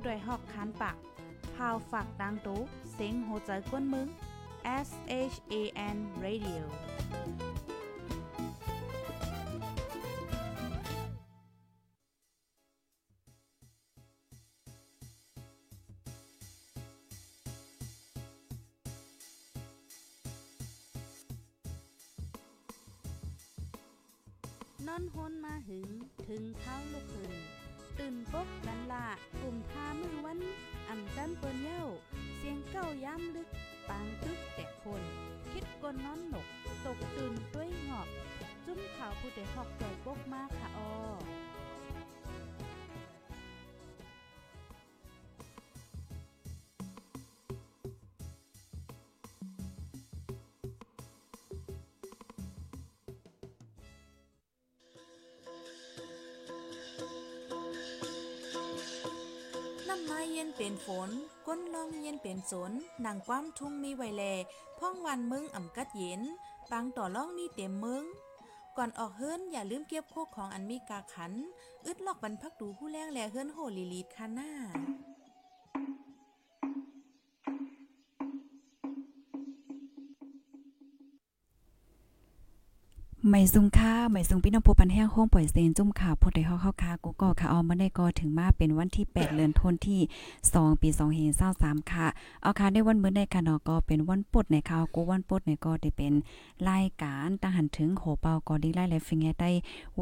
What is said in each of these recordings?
ผู้ดยหอกคันปากพาวฝากดังตู้เซ็งโหใจกวนมึง S H A N Radio นอนฮนมาหึง ถึงเท้าลูกหึงตื่นปกกันละ อันดันเปิ้นเย้า เสียงเก้าย้ำลึก ปางตึกแต่คน คิดกนน้อนหนก ตกตื่นด้วยหงอบ จุ้มข่าวผู้ใดหอกใจปกมากค่ะออ น้ำมาเย็นเป็นฝน ก้นลองเย็นเป็นสนนางความทุ่งมีไวแลพ่องวันมึงอ่ำกัดเย็นปางต่อล่องมีเต็มมึง ก่อนออกเฮิรนอย่าลืมเก็บโคกของอันมีกาขัน อึดลอกบรรพักดูผู้แรงแลเฮิรนโหลีลีดคาหน้า ไม่ซุงค่าไม่ซุงพี่น้องผู้ปันแห้งห้องปล่อยเซนจุ่มข่าวพดได้เฮาเข้าค่ากูก็ค่ะเอามาได้ก็ถึงมาเป็นวันที่ 8เดือนธันที่ 2 ปี2523ค่ะ เอาค่ะในวันมื้อในค่ะเนาะก็เป็นวันปุดในข่าวกูวันปุดในก็ได้เป็นรายการตั้งหันถึงโหเปาก็ดีไล่และฟิงแงได้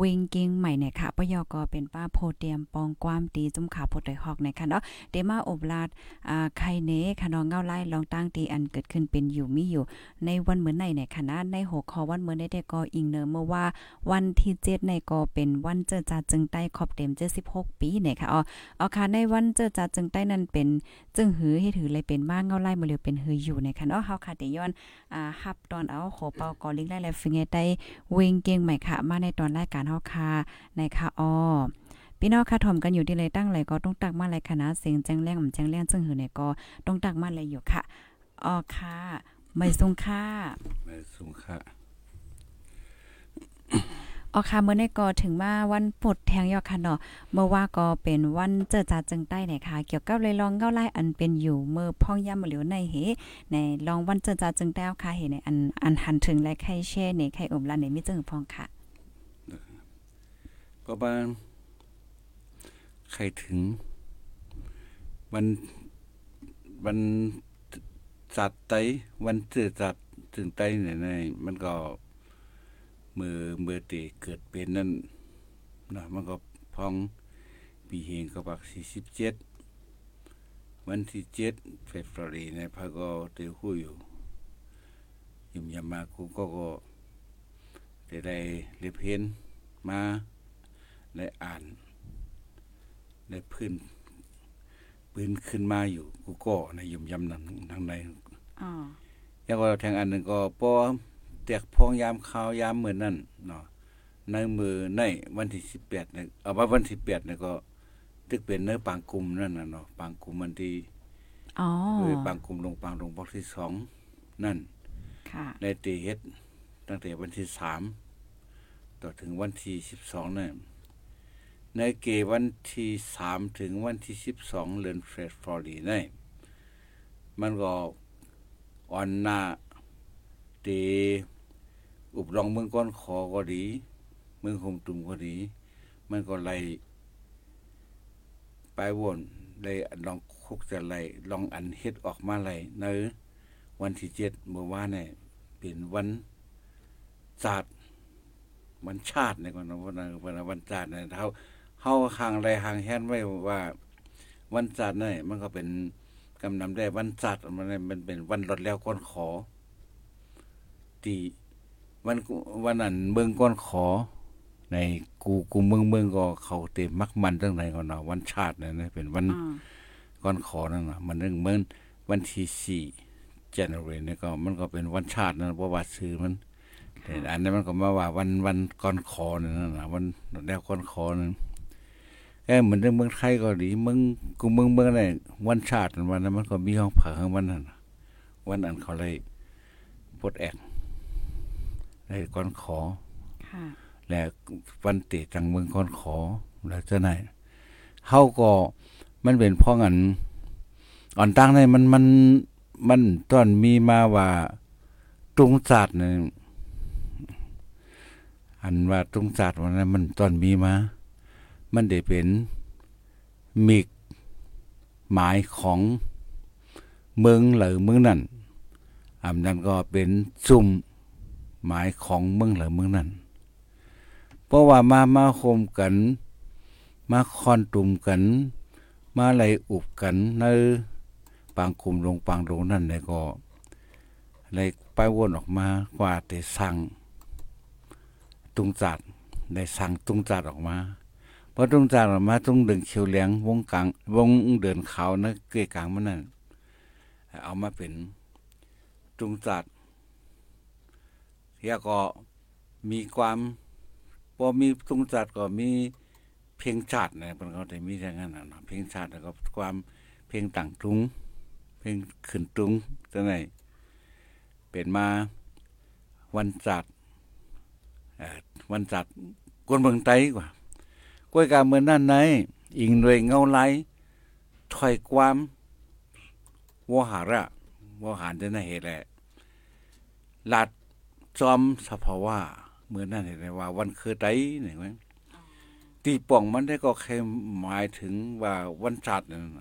วิงกิงใหม่เนี่ยค่ะปยอก็เป็นป้าโพเตียมปองความตีจุ่มข่าวพดได้ฮอกในค่ะเนาะเดมาอบลาดอ่าไข่เนค่ะเนาะเงาไล่ลองตั้งตีอันเกิดขึ้นเป็นอยู่มีอยู่ ในวันมื้อในเนี่ยค่ะนะในหัวข้อวันมื้อในได้ก็อิงนอเมื่อว่าวันที่7ในก็เป็นวันเจอจาจึงใต้ขอบเต็ม76ปีเนี่ยค่ะอ๋อเอาค่ะในวันเจอจาจึงใต้นั้นเป็นจึงหือให้ถือเลยเป็นมาเงาไล่มาเร็วเป็นหืออยู่ในค่ะเนาะเฮาค่ะแต่ย้อนอ่าฮับตอนเอาขอเปากอลิงไล่และฟิงไงได้เวงเก่งใหม่ค่ะ มาในตอนรายการเฮาค่ะในค่ะอ๋อพี่น้องค่ะถ่อมกันอยู่ที่เลยตั้งเลยก็ต้องตักมาเลยคณะเสียงแจ้งแรงอ่ำแจ้งแรงจึงหือเนี่ยก็ต้องตักมาเลยอยู่ค่ะอ๋อค่ะ ไม่ทรงค่าไม่สูงค่ะ ออค่ะเมื่อในก็ถึงมาวันปดแทงยอดค่ะเนาะเมื่อว่าก็เป็นวันเจอจาจึงใต้เนี่ยค่ะเกี่ยวกับเลยลองเก้าไล่อันเป็นอยู่เมื่อพ่องย่ำเหลียวในเหในลองวันเจอจาจึงใต้ค่ะเห็นในอันอันหันถึงและไข่แช่ในไข่อมลานในมิจึงพองค่ะ ก็บ้านใครถึงวันวันจัดไตวันเจอจัดถึงไตเนี่ยในมันก็ มือมือตีเกิดเป็นนั่นนะมันก็พองปีเฮงก็บักสี่สิบเจ็ดวันที่เจ็ดเฟบรุรีในพะก็เตอหู้อยู่ยิมยามากูก็ก็ได้ได้เรียบเห็นมาได้อ่านได้พื้นปืนขึ้นมาอยู่กูก็ในยิมยำนั้นทางในอ๋อแล้วก็ทางอันหนึ่งก็ปอ แตกพองยามข้าวยามเหมือนนั่นเนาะในมือในวันที่สิบแปดเนี่ยเอาว่าวันที่แปดเนี่ยก็ตึกเป็นเนื้อปางกลุ่มนั่นน่ะเนาะปางกลุ่มวันที่อ๋อเออปางกลุ่มลงปางลงบอกที่สองนั่นค่ะในตีเฮ็ดตั้งแต่วันที่สามต่อถึงวันที่สิบสองเนี่ยในเกวันที่สามถึงวันที่สิบสองเดือนเฟสฟอรีเนี่ยมันก็อ่อนหน้าตี อุบลองเมืองก้อนขอก็ดี เมืองคมตุ่มก็ดี มันก็ไล่ไปวนเลยลองคุกจะไล่ลองอันเฮ็ดออกมาไล่ในวันที่เจ็ดเมื่อวานเนี่ยเป็นวันศาสตร์วันชาติในก่อนวันนั้นวันวันศาสตร์เนี่ยเฮาเฮาห่างไรห่างแฮนไว้ว่า วันศาสตร์เนี่ยมันก็เป็นกำนำได้วันศาสตร์มันเนี่ยมันเป็นวันรดแล้วก้อนขอตี วันวันนั้นเบิ่งก้อนขอ ในกูกูเมืองเมืองก็เขาเต็มมักมันตั้งไหนก่อนเนาะวันชาติเนี่ยนะเป็นวันอ๋อก้อนขอนั่นนะมันเรื่องเหมือนวันที่สี่เจนเรเนี่ยก็มันก็เป็นวันชาตินะเพราะว่าซื้อมันแต่อันนี้นมันก็มาว่าวันวันก้อนขอนั่นนะวันแล้วก้อนขอนั่นเอ้เหมือนในเมืองไทยก็ดีเมืองกูเมืองเมืองไหนวันชาติวันนั้นมันก็มีห้องผักของวันนั้นน่ะวันอันเขาเลยปลดแอก เลยก้อนขอค่ะและวันเตะจังเมืองก้อนขอแล้วจะไหนเฮาก็มันเป็นเพราะงั้นอ่อนตั้งในมันมันมันตอนมีมาว่าตุงศาสตร์เนี่ยอันว่าตุงศาสตร์วันนั้นมันตอนมีมา มันได้เป็นมีหมายของเมืองหรือเมืองนั้นอันนั้นก็เป็นซุ่ม หมายของเมืองหรือเมืองนั้นเพราะว่ามามาคมกัน มาคอนตุ่มกัน มาไหลอุบกันในปางคุมลงปางลงนั่นเลยก็เลยไปวนออกมากว่าแต่สั่งตุงจัดได้สั่งตุงจัดออกมาพอตุงจัดออกมาตุงเดินเขียวเหลียงวงกลางวงเดินเขานะเกยกลางมันนั่นเอามาเป็นตุงจัด เฮียก็มีความพอมีตุงจัดก็มีเพลงชาตินะมันก็ได้มีอย่างนั้นนะเพลงชาติแล้วก็ความเพลงต่างตุงเพลงขึ้นตุงจังไหนเป็นมาวันจัดวันจัดกวนเมืองไตกว่ากล้วยกาเมืองนั่นไหนอิงด้วยเงาไหลถอยความวหาระวหารจะน่าเหตุแหละหลัด จอมสภาวะเหมือนนั่นเห็นไหมว่า วันคือไตเนี่ยมั้งตีป่องมันได้ก็แค่หมายถึงว่าวันจัดนั่น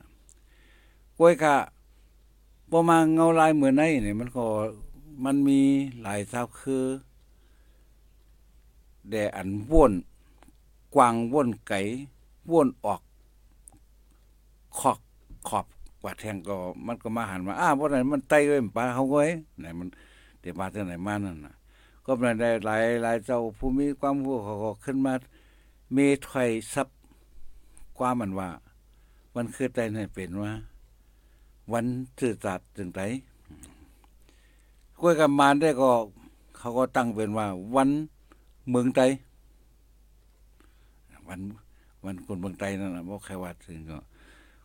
กล้วยกะประมาณเงาลายเหมือนไหนเนี่ยมันก็มันมีหลายทราบคือ แดอันว่นกวางว่นไก่ว่นออก ขอกขอบกว่าแทงก็ มันก็มาหันมาอ้าว่าไหนมันไตเว้ยปลาเขาไว้ไหนมันเดี๋ยวมาจากไหนมานั่นน่ะ ก็มันได้หลายหลายเจ้าผู้มีความรู้เขาก็ขึ้นมาเมถอยซับความมันว่า มันคือใจในเป็นว่า วันสื่อสัตว์จึงไตคุยกับมารได้ก็เขาก็ตั้งเป็นว่า วันเมืองไตวันวันคนเมืองไตนั่นน่ะบ่ใครว่าถึงก็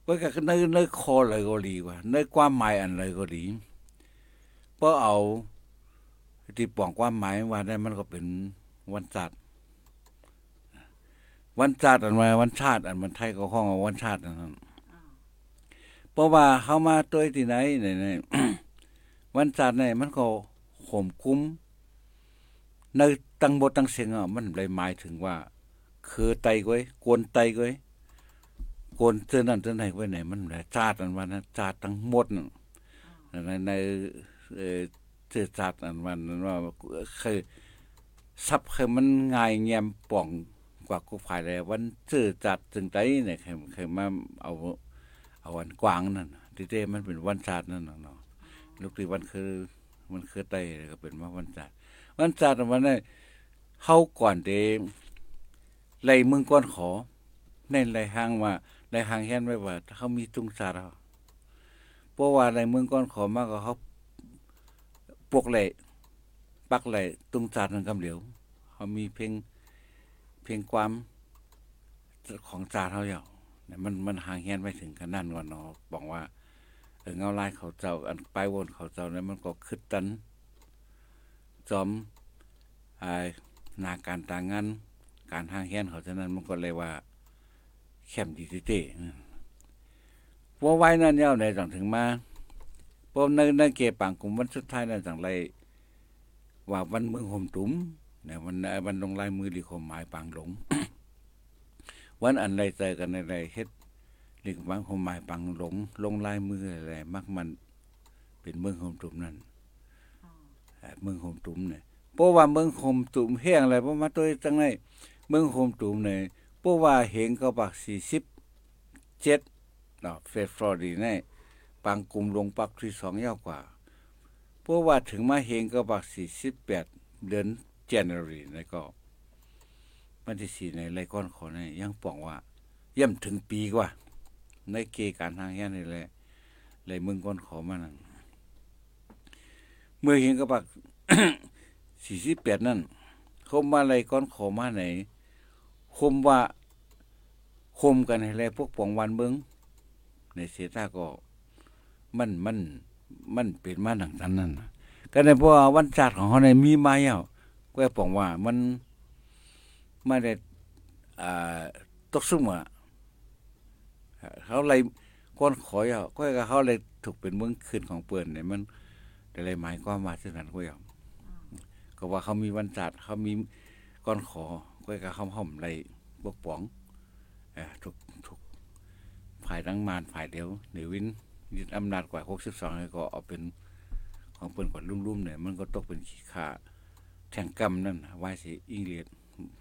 ก็ก็ในในคอเลยก็ดีกว่าในความหมายอันเลยก็ดีเพราะเอา ที่ปองความหมายว่าได้มันก็เป็นวันจัดวันจัดอันว่าวันชาติอันมันไทยก็ห้องวันชาตินั่นเพราะว่าเฮามาตัวที่ไหนเนี่ยวันจัดเนี่ยมันก็ข่มคุ้ม ในตั้งบทตั้งเสียงอะมันเลยหมายถึงว่า คือไตก้อยกวนไตก้อยกวนเสื้อนั่นเสื้อไหนไว้ไหนมันแหละชาติอันวันนั้นชาติทั้งหมดในใน เออเสื้อชาติอันวันนั้นว่าเคยซับเคยมันง่ายแงมป่องกว่ากูภายแล้ววันเสื้อจัดถึงไตเนี่ยเคยเคยมาเอาเอาวันกวางนั่นที่เต้มันเป็นวันชาตินั่นเนาะลูกที่วันคือ มันคือไตก็เป็นว่าวันชาติวันชาติวันนั้นเฮาก่อนเดไล่เมืองก้อนขอในไล่ห้างว่าไล่ห้างแฮนไว้ว่าเขามีตุงสาเรเพราะว่าไล่เมืองก้อนขอมากกว่าเขา ปกไหลปักไหลตุงสาทางกำเหลียวเขามีเพลงเพลงความของจาเท่าเยามันมันห่างแฮนไว้ถึงขนาดก่อนเนาะบอกว่าเออเงาลายเขาเจ้า อันไปวนเขาเจ้านั้นมันก็คึดตัน จอมไอ้นาการต่างงานการห้างแค้นเขาฉะนั้นมันก็เลยว่าแคมดีเต้ว่าไว้นั่นเย้าในจังถึงมา พอในในเกปังกลุ่มวันสุดท้ายนั่นจังไรว่าวันเมืองห่มตุ้มเนี่ยวันวันลงลายมือลีคมหมายปังหลง วันอันไรเจอกันในไรเฮ็ดลีคมหมหมายปังหลง ลงลายมืออะไรมักมัน เป็นเมืองห่มตุ้มนั่นเมืองห่มตุ้มเนี่ยเพราะว่าเมืองโฮมตุ่มแห้งอะไรเพราะมาตัวจังไดเมืองโฮมตุ่มเนี่ยเพราะว่าเหงก็ปัก47เนาะเฟสฟลอรีใน ปังกลุ่มลงปักที่2ยาวกว่าเพราะว่าถึงมาเหงก็ปัก48เดือน January นี่ก็วันที่4ในไรก้อนขอนี่ยังปองว่าย่ำถึงปีกว่า ในเกการทางแห่นี่แหละเลยมืองก้อนขอมานั่นเมื่อเห็นก็ปักสี่สิบแปดนั่นคมว่าไรก้อนขอมาไหนคมว่าคมกันอะไรพวกปองวันเบิงในเสตาก็ มันมันมันเป็นมาหนังนั้นนั่นก็ในพวกวันจัดของเขาในมีมาเยาก็ปองว่ามันไม่ได้อ่าตกซุ่มอะเขาเลยก้อนขอยอะก็เขาเลยถูกเป็นเมืองคืนของเปิ้นเนี่ยมันอะไรหมายความาเช่นนั้นก็อย่างก็ว่าเขามีวันจัดเขามีก้อนขอก็ก็เขาห่อมไรปกป้องอ่อถูกถูกฝ่ายทั้งมารฝ่ายเดียวเดวิน ยึดอำนาจกว่า62ก็เอาเป็นของเปิ้นกว่าลุ่มๆเนี่ยมันก็ตกเป็นขี้ขาแทงกรรมนั่นไว้สิอังกฤษ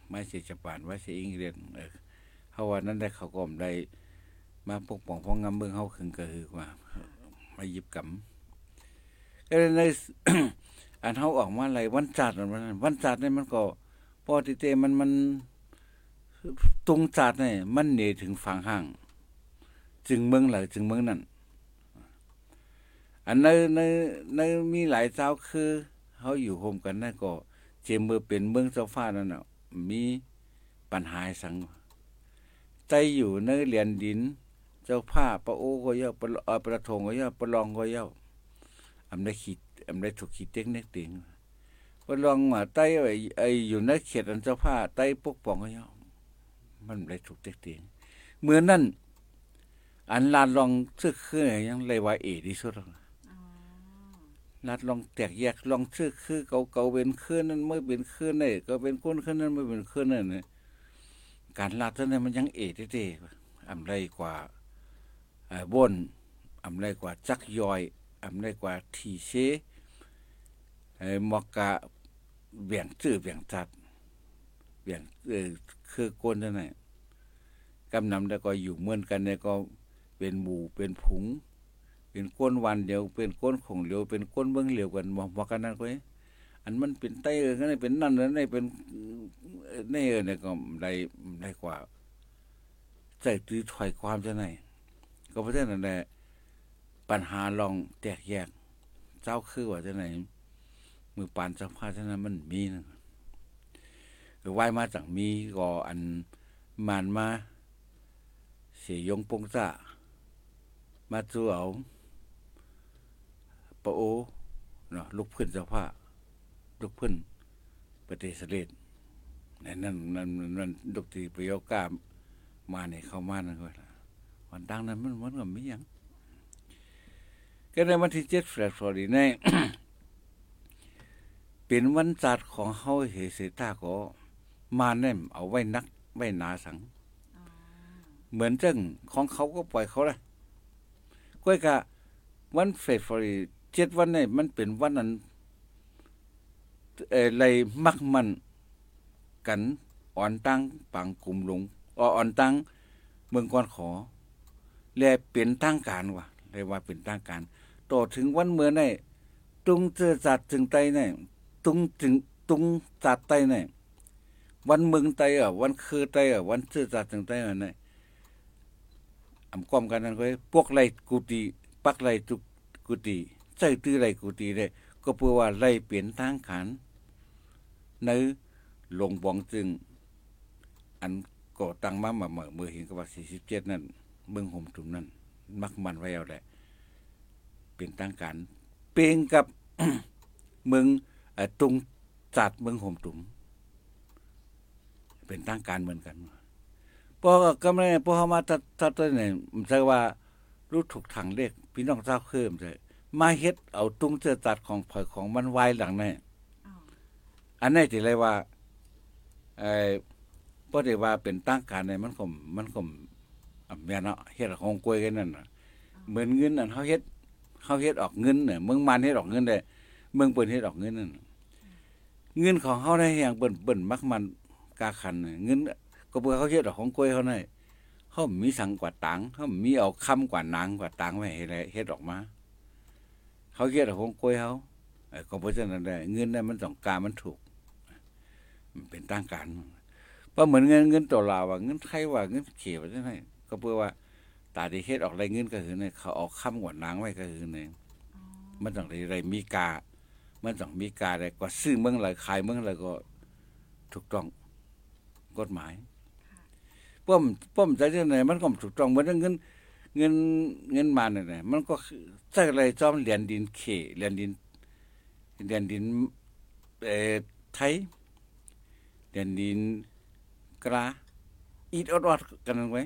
ไม่สิญี่ปุ่นไว้สิอังกฤษเออเขาว่านั้นได้เขาก็ได้มาปกป้องพ้องงำเมืองเฮาขึ้นก็คือว่ามาหยิบกำก็ในอันเฮาออกมาอะไรวันจัดวันนั้นวันจัดนี่มันก็ปอติเตมันมันตรงจัดนี่มันเหนถึงฝั่งห้าง จึงเมืองหลายจึงเมืองนั้น อันในในในมีหลายเจ้าคือเฮาอยู่โฮมกันนั่นก็เจมเมือเป็นเมืองเจ้าฟ้านั่นน่ะมีปัญหาสังใจอยู่ในเหรียญดิน เจ้าผ้าปะโอก็เยาปะอ่อประทงก็เยาปะลองก็เยาอำได้ขีดอำได้ถูกขีดเต็กเน็กติงปะลองว่าใต้ไอ้ไอ้อยู่ในเขตอันเจ้าผ้าใต้ปกป้องก็เยามันได้ถูกเต็กติงเหมือนนั้นอันลานลองซึกคือยังเลยว่าเอที่สุดลาดลองแตกแยกลองซึกคือเก่าเก่าเป็นคืนนั้นเมื่อเป็นคืนนี่ก็เป็นคนคืนนั้นเมื่อเป็นคืนนั่นนี่การลาดเท่านั้นมันยังเอเต้ๆอำไรกว่าเอ่อบนอำไรกว่าจักยอยอำไรกว่าทีเชเอ่อมอกกะเบี่ยงจื้อเบี่ยงจัดเบี่ยงเออคือคนเท่านั้นกำนำแล้วก็อยู่เหมือนกันเนี่ยก็เป็นหมู่เป็นผง เป็นก้นวันเดียวเป็นก้นของเหลียวเป็นก้นเบิ่งเหลียวกันบ่บ่กันนั่นก็เอ้อันมันเป็นไตเออกันเป็นนั่นนั่นนี่เป็นนี่เออเนี่ยก็ได้ได้กว่าใจตื้อถอยความจะไหนก็เพราะฉะนั้นแหละปัญหาลองแตกแยก เจ้าคือว่าจะไหนมือปานเจ้าพาเท่านั้นมันมีนะคือไหวมาจากมีก็อันมานมาเสียยงปงจ้ามาจูเอา ปะโอเนาะลูกพื้นเจ้าผ้าลูกพื้นประเทศสเลดนั่นนั่นนั่นนั่นดกตีประโยกามาเนี่ยเข้ามานั่นก็วันดังนั้นมันมันก็มีหยังก็ในวันที่เจ็ดแฟลตฟอร์ดีในเป็นวันจัดของเฮาเฮเสตาก็มาแน่มเอาไว้นักไว้หนาสัง เหมือนจังของเขาก็ปล่อยเขาเลยก้อยกะวันเฟสฟอรี เจ็ดวันนี่มันเป็นวันนั้นเอ่อเลยมักมันกันอ่อนตั้งปังกลุ่มลงอ่อนตั้งเมืองก่อนขอ แลเป็นทางการว่ะเรียกว่าเป็นทางการ ต่อถึงวันเมื่อนี่ตุงเจอจัดถึงไตนี่ตุงถึงตุงจัดไตนี่วันเมืองไตอะ วันคือไตอะ วันเจอจัดถึงไตอะนี่อำความกันนั้นก็พวกไรกุฏิปักไรตุกกุฏิ ใจตื้อไรกุฏิได้ก็เพื่อว่าไรเปลี่ยนทางการในหลงบองจึง อันก่อตั้งมามาเมื่อเมื่อเห็นกับว่า47นั่นเมืองห่มถุมนั่นมักมันไว้เอาแหละเป็นทางการเปลงกับเมืองตุงจัดเมืองห่มถุม เป็นทางการเหมือนกันพอกำลังพอเฮามาตัดตัดตัวนี่มันใช่ว่ารู้ถูกทางเลขพี่น้องเจ้าเพิ่มใช่ มาเฮ็ดเอาตุ้งเจอตัดของผ่อยของมันไว้หลังนี่อันนี้สิเลยว่าไอ้บ่ได้ว่าเป็นตั้งการในมันก็มันก็แม่นเนาะเฮ็ดของกล้วยกันนั่นน่ะเหมือนเงินนั่นเฮาเฮ็ดเฮาเฮ็ดออกเงินเนี่ยเมืองมันเฮ็ดออกเงินได้เมืองเปิ้นเฮ็ดออกเงินนั่นเงินของเฮาได้แฮงเปิ้นเปิ้นมักมันกาขันเงินก็เพื่อเขาเฮ็ดออกของกล้วยเขานี่เฮามีสังกว่าตังเฮามีเอาคำกว่านางกว่าตังไว้ให้เฮ็ดออกมา เขาเฮ็ดออกของกล้วยเฮาก็เพราะฉะนั้นได้เงินนั้นมันต้องการมันถูก มันเป็นตั้งการเพราะเหมือนเงินเงินตัวลาวว่าเงินไทยว่าเงินเขว่าจังได๋ก็เพื่อว่าตาที่เฮ็ดออกได้เงินก็คือเนี่ยเขาเอาคำกว่านางไว้ก็คือเนี่ยมันต้องได้มีกา มันต้องมีกาได้กว่าซื้อเมืองหลายขายเมืองหลายก็ถูกต้องกฎหมายป้อมป้อมใจจังได๋มันก็ถูกต้องเหมือนเงิน เงินเงินมาเนั่นะมันก็ใช้อะไรจอมเหรียญดินเคเหรียญดินเหรียญดินเอ่อไทยเหรียญดินกราอีดออดๆกันไว้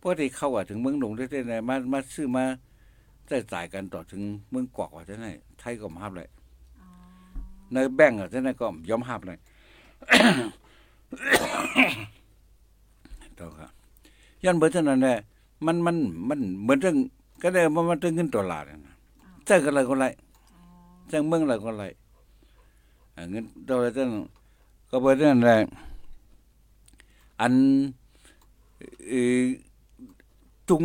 พกติเข้าว่าถึงเมืองหลวงได้ๆไหนมามาซื้อมาจ่ายจ่ายกันต่อถึงเมืองกอกว่าจังได๋ไทยก็บ่ฮับเลยในแบงก์อะจังได๋ก็ยอมฮับเลยต่อครับยันเบิดเท่านั้นแหละ มันมันมันเหมือนเรื่องก็ได้มันมันเรื่องเงินดอลลาร์นั่นน่ะเจ้าก็เลยก็ไรเจ้าเมืองอะไรก็ไรอ่าเงินดอลลาร์จังก็เบิดเท่านั้นแหละอันเออตุง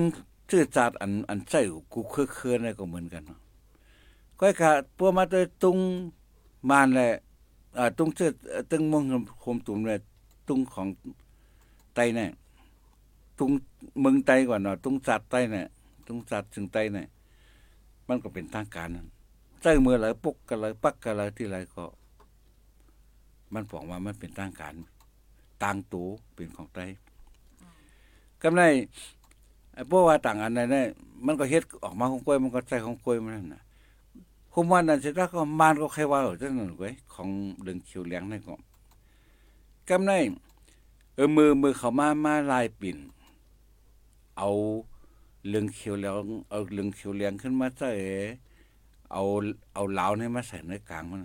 ชื่อจาดอันอันใจกูเคคือๆนั่นก็เหมือนกันเนาะก็กะพวกมาตัวตุงมานแหละอ่าตุงชื่อตึงมงคมตุ่มแหละตุงของไตเนี่ย ตุงเมืองไตก่อนเนาะตุงจัดไตเนี่ยตุงจัดถึงไตเนี่ยมันก็เป็นทางการนั่นใจเมื่อไหรปุกกันเลยปักกันเลยที่ไรก็ มันบอกว่ามันเป็นทางการต่างตูเป็นของไตกำไรไอ้พวกว่าต่างอันนั้นเนี่ยมันก็เฮ็ดออกมาของกล้วยมันก็ใจของกล้วยมันนั่นน่ะคุมวันนั้นเสร็จแล้วก็มานก็ใครว่าจังนั้นเว้ยของเรื่องคิวเลี้ยงนั่นก็กำไรเออมือมือเขามามาลายปิ่น เอาเรื่องเขียวเหลืองเอาเรื่องเขียวเหลืองขึ้นมาใส่เอาเอาเหลาเนี่ยมาใส่ในกลางมัน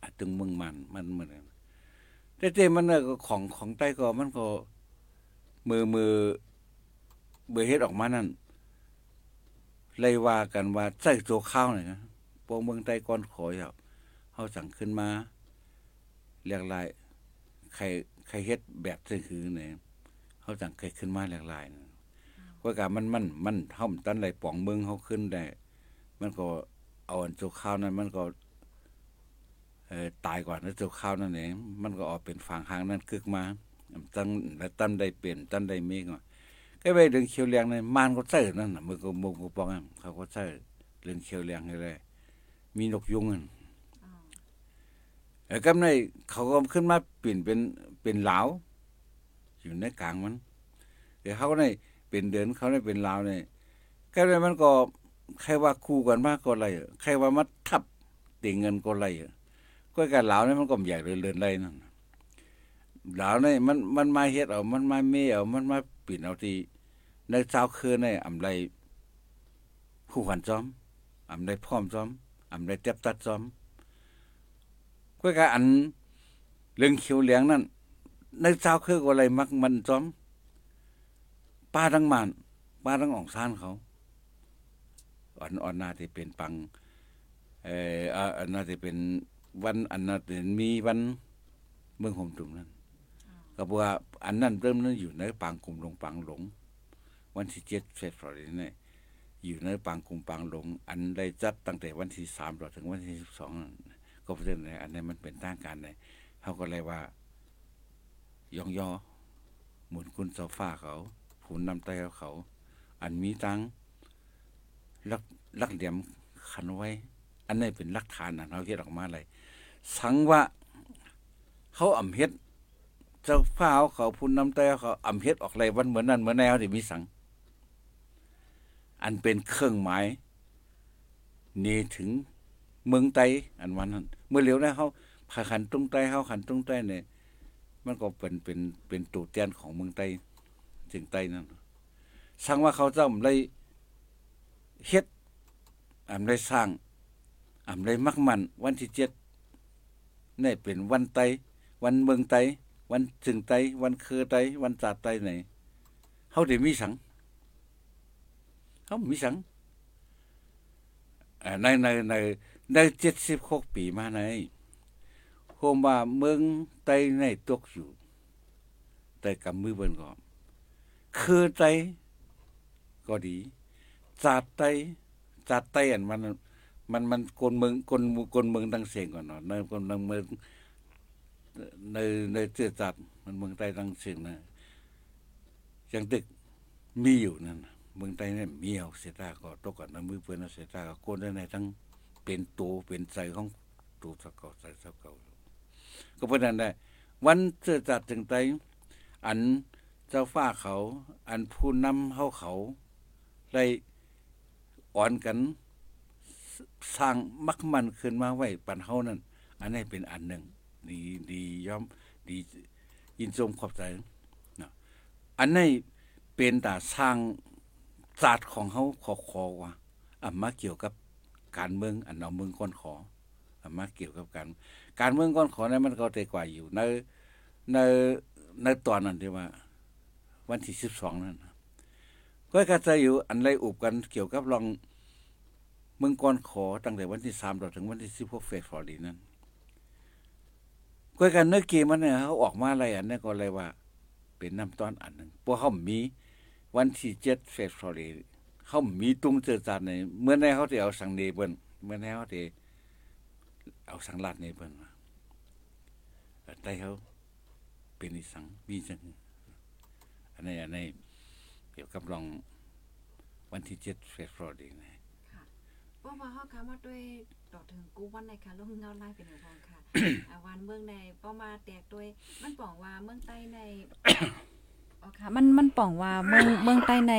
อะตึงมึงมันมันเหมือนแต่เจมันน่ะก็ของของใต้ก็มันก็มือมือเบื่อเฮ็ดออกมานั่นเลยว่ากันว่าใส่ตัวข้าวหนี่นะพวกเมืองใต้ก่อนขอยเอาเฮาสั่งขึ้นมาเรียกลายใครใครเฮ็ดแบบซื่อคือเนี่ย เขาสั่งใครขึ้นมาเรียกลายนะเพราะกามันมันมันเฮาตันไหลป่องเมืองเขาขึ้นได้มันก็เอาอันตัวข้าวนั้น มันก็เออตายก่อนแล้วตัวข้าวนั่นเองมันก็ออกเป็นฟางหางนั้นคึกมาตั้งแล้วตั้นได้เปลี่ยนตั้นได้มีก็ก็ไปเรื่องเขียวเลียงในมานก็ใส่นั่นน่ะมือก็มุกก็ปองอะเขาก็ใส่เรื่องเขียวเลียงให้เลยมีนกยุงนั่นแล้วก็ในเขาก็ขึ้นมาเปลี่ยนเป็นเป็นเหลาอยู่ในกลางมัน เดี๋ยวเขาในเป็นเดือนเขาในเป็นลาวเนี่ยก็เลยมันก็ใครว่าคู่กันมากก็ไรใครว่ามาทับติงเงินก็ไรก็การลาเนี่ยมันก็ใหญ่เรื่อนๆไรนั่นลาเนี่ยมันมันมาเฮ็ดเอา มันมาเมเอา มันมาปิ่นเอาที่ในเจ้าคือในอำไรผู้ขวัญจอมอำไรพร้อมจอมอำไรเต็บตัดจอมก็การอันเรื่องเขียวเหลียงนั่นในเจ้าคือก็อะไรมักมันจอม ป้าทั้งมันป้าทั้งอ่องซานเขาอ่อนอ่อนน่าจะเป็นปังเอ่ออ่าอันน่าจะเป็นวันอันน่าจะมีวันเมืองห่มตุ่มนั้นก็บอกว่าอันนั้นเริ่มนั้นอยู่ในปางกลุ่มหลงปางหลง วันที่เจ็ดเฟบรุรีเนี่ยอยู่ในปางกลุ่มปางหลง อันได้จัดตั้งแต่วันที่สามถึงวันที่สิบสองก็เพราะฉะนั้นอันนี้มันเป็นทางการเลยเขาก็เลยว่ายองยอหมุนคุณเสาฟ้าเขา ผูนนำไตเขา อันมีตังลักลักเหลี่ยมขันไว้ อันนี้เป็นหลักฐานนะเราเฮ็ดออกมาเลยสังว่าเขาอ่ำเฮ็ดเจ้าฟ้าเขาพูนน้ำแต่เขาอ่ำเฮ็ดออกไรวันเหมือนนั้นเหมือนแนวที่มีสัง อันเป็นเครื่องหมายนี่ถึงเมืองไตอันวันนั้น เมื่อเหลียวนะเขาผาขันตรงไตเขาขันตรงไตเนี่ยมันก็เป็นเป็นเป็นตัวแทนของเมืองไต จึงไตนั่นสังว่าเขาจ้ำเลยเฮ็ดอำได้สร้างอำได้มักมันวันที่เจ็ดนี่เป็นวันไต วันเมืองไต วันจึงไต วันคือไต วันจาดไตไหนเฮาได้มีสังเขามีสังในในในในเจ็ดสิบหกปีมาในโฮมว่าเมืองไตในตกอยู่ไตกำมือเบิ่นก็ คือไตก็ดีจาดไตจาดไตอันมันมันมันคนเมืองคนคนเมืองตั้งเสียงก่อนเนาะในคนเมืองในในเจือจัดมันเมืองใต้ตั้งเสียงนะยังตึกมีอยู่นั่นเมืองใต้เนี่ยมีเอาเสตาก็ตกกันมือเพื่อนเสตาก็คนในทั้งเป็นตัวเป็นใจของตัวสก่าใสะเก่าก็เพราะนั้นได้วันเจือจัดถึงไตอัน เจ้าฟ้าเขา อันผู้นำเฮาเขา ได้อ่อนกันสร้างมักมันขึ้นมาไว้ปันเฮานั่น อันนี้เป็นอันหนึ่งดีดีย่อมดียินชมขอบใจนะอันนี้เป็นแตาสร้างศาสตร์ของเขาขอขอว่าอะมาเกี่ยวกับการเมืองอันเอาเมืองก้อนขออะมาเกี่ยวกับการการเมืองก้อนขอนั้นมันก็แต่กว่าอยู่ ในในในตอนนั้นที่ว่า วันที่สิบสองนั้นก็กระจายอยู่อันไรอุบกันเกี่ยวกับลองเมืองกอนขอตั้งแต่วันที่สามถึงวันที่สิบหกเฟสฟอร์ดีนั้นก็กันเนื้อเกมมันเนี่ยเขาออกมาอะไรอันนี้ก็อะไรว่า เป็นน้ำต้อนอันหนึ่งพวกเขามี วันที่เจ็ดเฟสฟอร์ดีเขามีตุงเจอจานในเมื่อในเขาจะเอาสังเนเบิ้นเมื่อในเขาจะเอาสังลาดเนเบิ้นมาแต่เขาเป็นอีสังมีจัง อันนี้อันนี้เกี่ยวกับลองวันที่เจ็ดเฟสฟอร์ดีนะเพราะว่าเฮาคามาด้วยดอกถึงกูวันในค่ะลงเงาไล่เป็นของค่ะอ่าวันเมืองในป้อมาแตกด้วยมันป่องว่าเมืองใต้ในอ๋อค่ะมันมันป่องว่าเมืองเมืองใต้ใน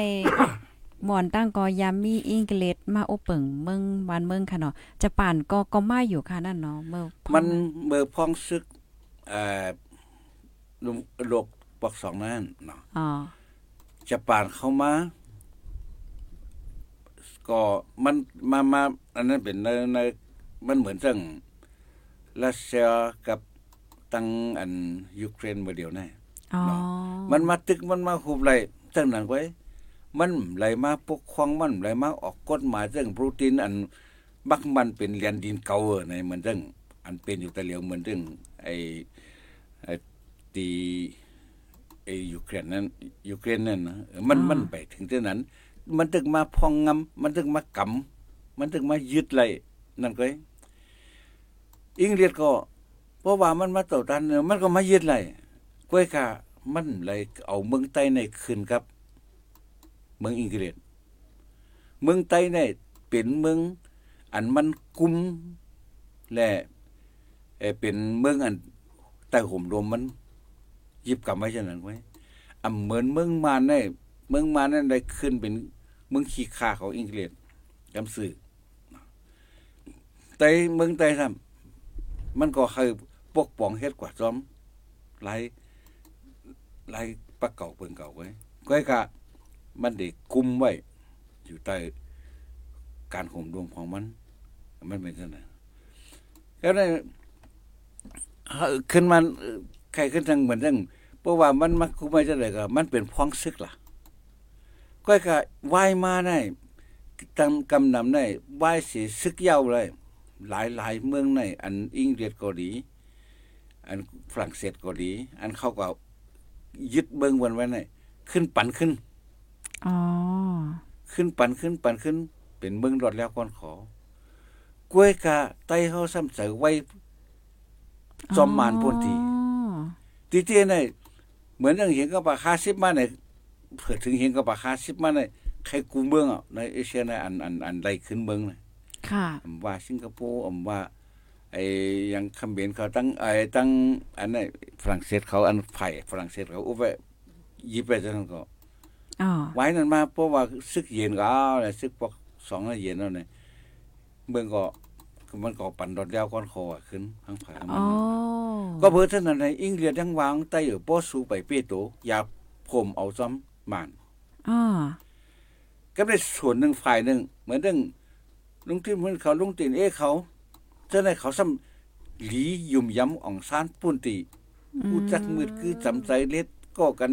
หมอนตั้งก็ยามมีอังกฤษมาโอเปิงเมืองบ้านเมืองค่ะเนาะจะป่านก็ก็มาอยู่ค่ะนั่นเนาะเมื่อพอมันเบอร์พ้องซึกเอ่อลุงโลก ปอกสองนั่นเนาะอ๋อจะป่านเข้ามา ก็มันมามาอันนั้นเป็นในในมันเหมือนจังรัสเซียกับตังอันยูเครนมาเดียวแน่อ๋อมันมาตึกมันมาหุบไหลจังนั้นไว้ มันไหลมาปกครองมันไหลมาออกกฎหมายจังโปรตีนอันบักมันเป็นแลนดินเก่าเออในเหมือนจังอันเป็นอยู่แต่เหลียวเหมือนจังไอ้ไอ้ตีไอ้ ยูเครนนั้นยูเครนนั่นนะเออมันมันไปถึงที่นั้น มันตึกมาพองงำมันตึกมากำมันตึกมายึดไหลนั่นก็อังกฤษก็ เพราะว่ามันมาต่อต้านเนี่ยมันก็มายึดไหลก้อยกะมันเลยเอาเมืองใต้ในคืนครับ เมืองอังกฤษเมืองใต้ในเป็นเมืองอันมันกุมและเอ่อเป็นเมืองอันใต้ห่มรวมมันห ยิบกลับไว้ฉะนั้นไว้อำเหมือนเมืองมานได้เมืองมานนั้นได้ขึ้นเป็นเมืองขี้ขาของอังกฤษกำสื่อแต่เมืองใต้ทำมันก็เคยปกป้องเฮ็ดกว่าซ้อมหลายหลายปะเก่าเปิงเก่าไว้ก้อยกะ มันได้กุมไว้ อยู่ใต้การห่มรวมของมัน มันเป็นขนาดแล้วได้ขึ้นมา ใครขึ้นทางเหมือนเรื่องเพราะว่ามันมาคุมไม่จะเลยก็มันเป็นพ้องซึกล่ะก็ก็วายมาได้ตามกำนำได้วายสีซึกเย้าเลย หลายหลายเมืองในอันอังกฤษก็ดี อันฝรั่งเศสก็ดี อันเขาก็ยึดเบิงวันไว้ในขึ้นปั่นขึ้นอ๋อขึ้นปันขึ้นปันขึ้น เป็นเมืองรอดแล้วก่อนขอกล้วยกะไต้เฮาซ้ำใส่ไว้จอมมานพุ่นที ทีเตียในเหมือนอย่างเห็นกับปากคาสิบมาในเผื่อถึงเห็นกับปากคาสิบมาในใครกูเมืองอะในเอเชียในอันอันอันใดขึ้นเมืองน่ะค่ะอำว่าสิงคโปร์อำว่า ไอ้ยังคำเบนเขาตั้งไอ้ตั้งอันนั้นฝรั่งเศสเขาอันไผ่ฝรั่งเศสเขาอุบไว้ยิบไปจังนั้นก็อ๋อไว้นั่นมาเพราะว่าซึกเย็นก็เอาเลยซึกพวกสองแล้วเย็นแล้วเนี่ยเมืองก็ มันก็ปั่นรถยาวก้อนคอขึ้นทั้งผามัอ๋นอก็เพื่อเท่านั้นในอังกฤษยังวางใต้อยู่ป้อสูไปเปโตอย่าผมเอาซ้ำมานอ๋อก็ได้ส่วนหนึ่งฝ่ายหนึ่งเหมือนเรื่องลุงที่เหมือนเขาลุงตินเอ้เขาเจ้าในเขาซ้ำหลียุ่มย้ำอ่องซานปุ่นตีผู้จักมืดคือจำใจเล็ดก็กัน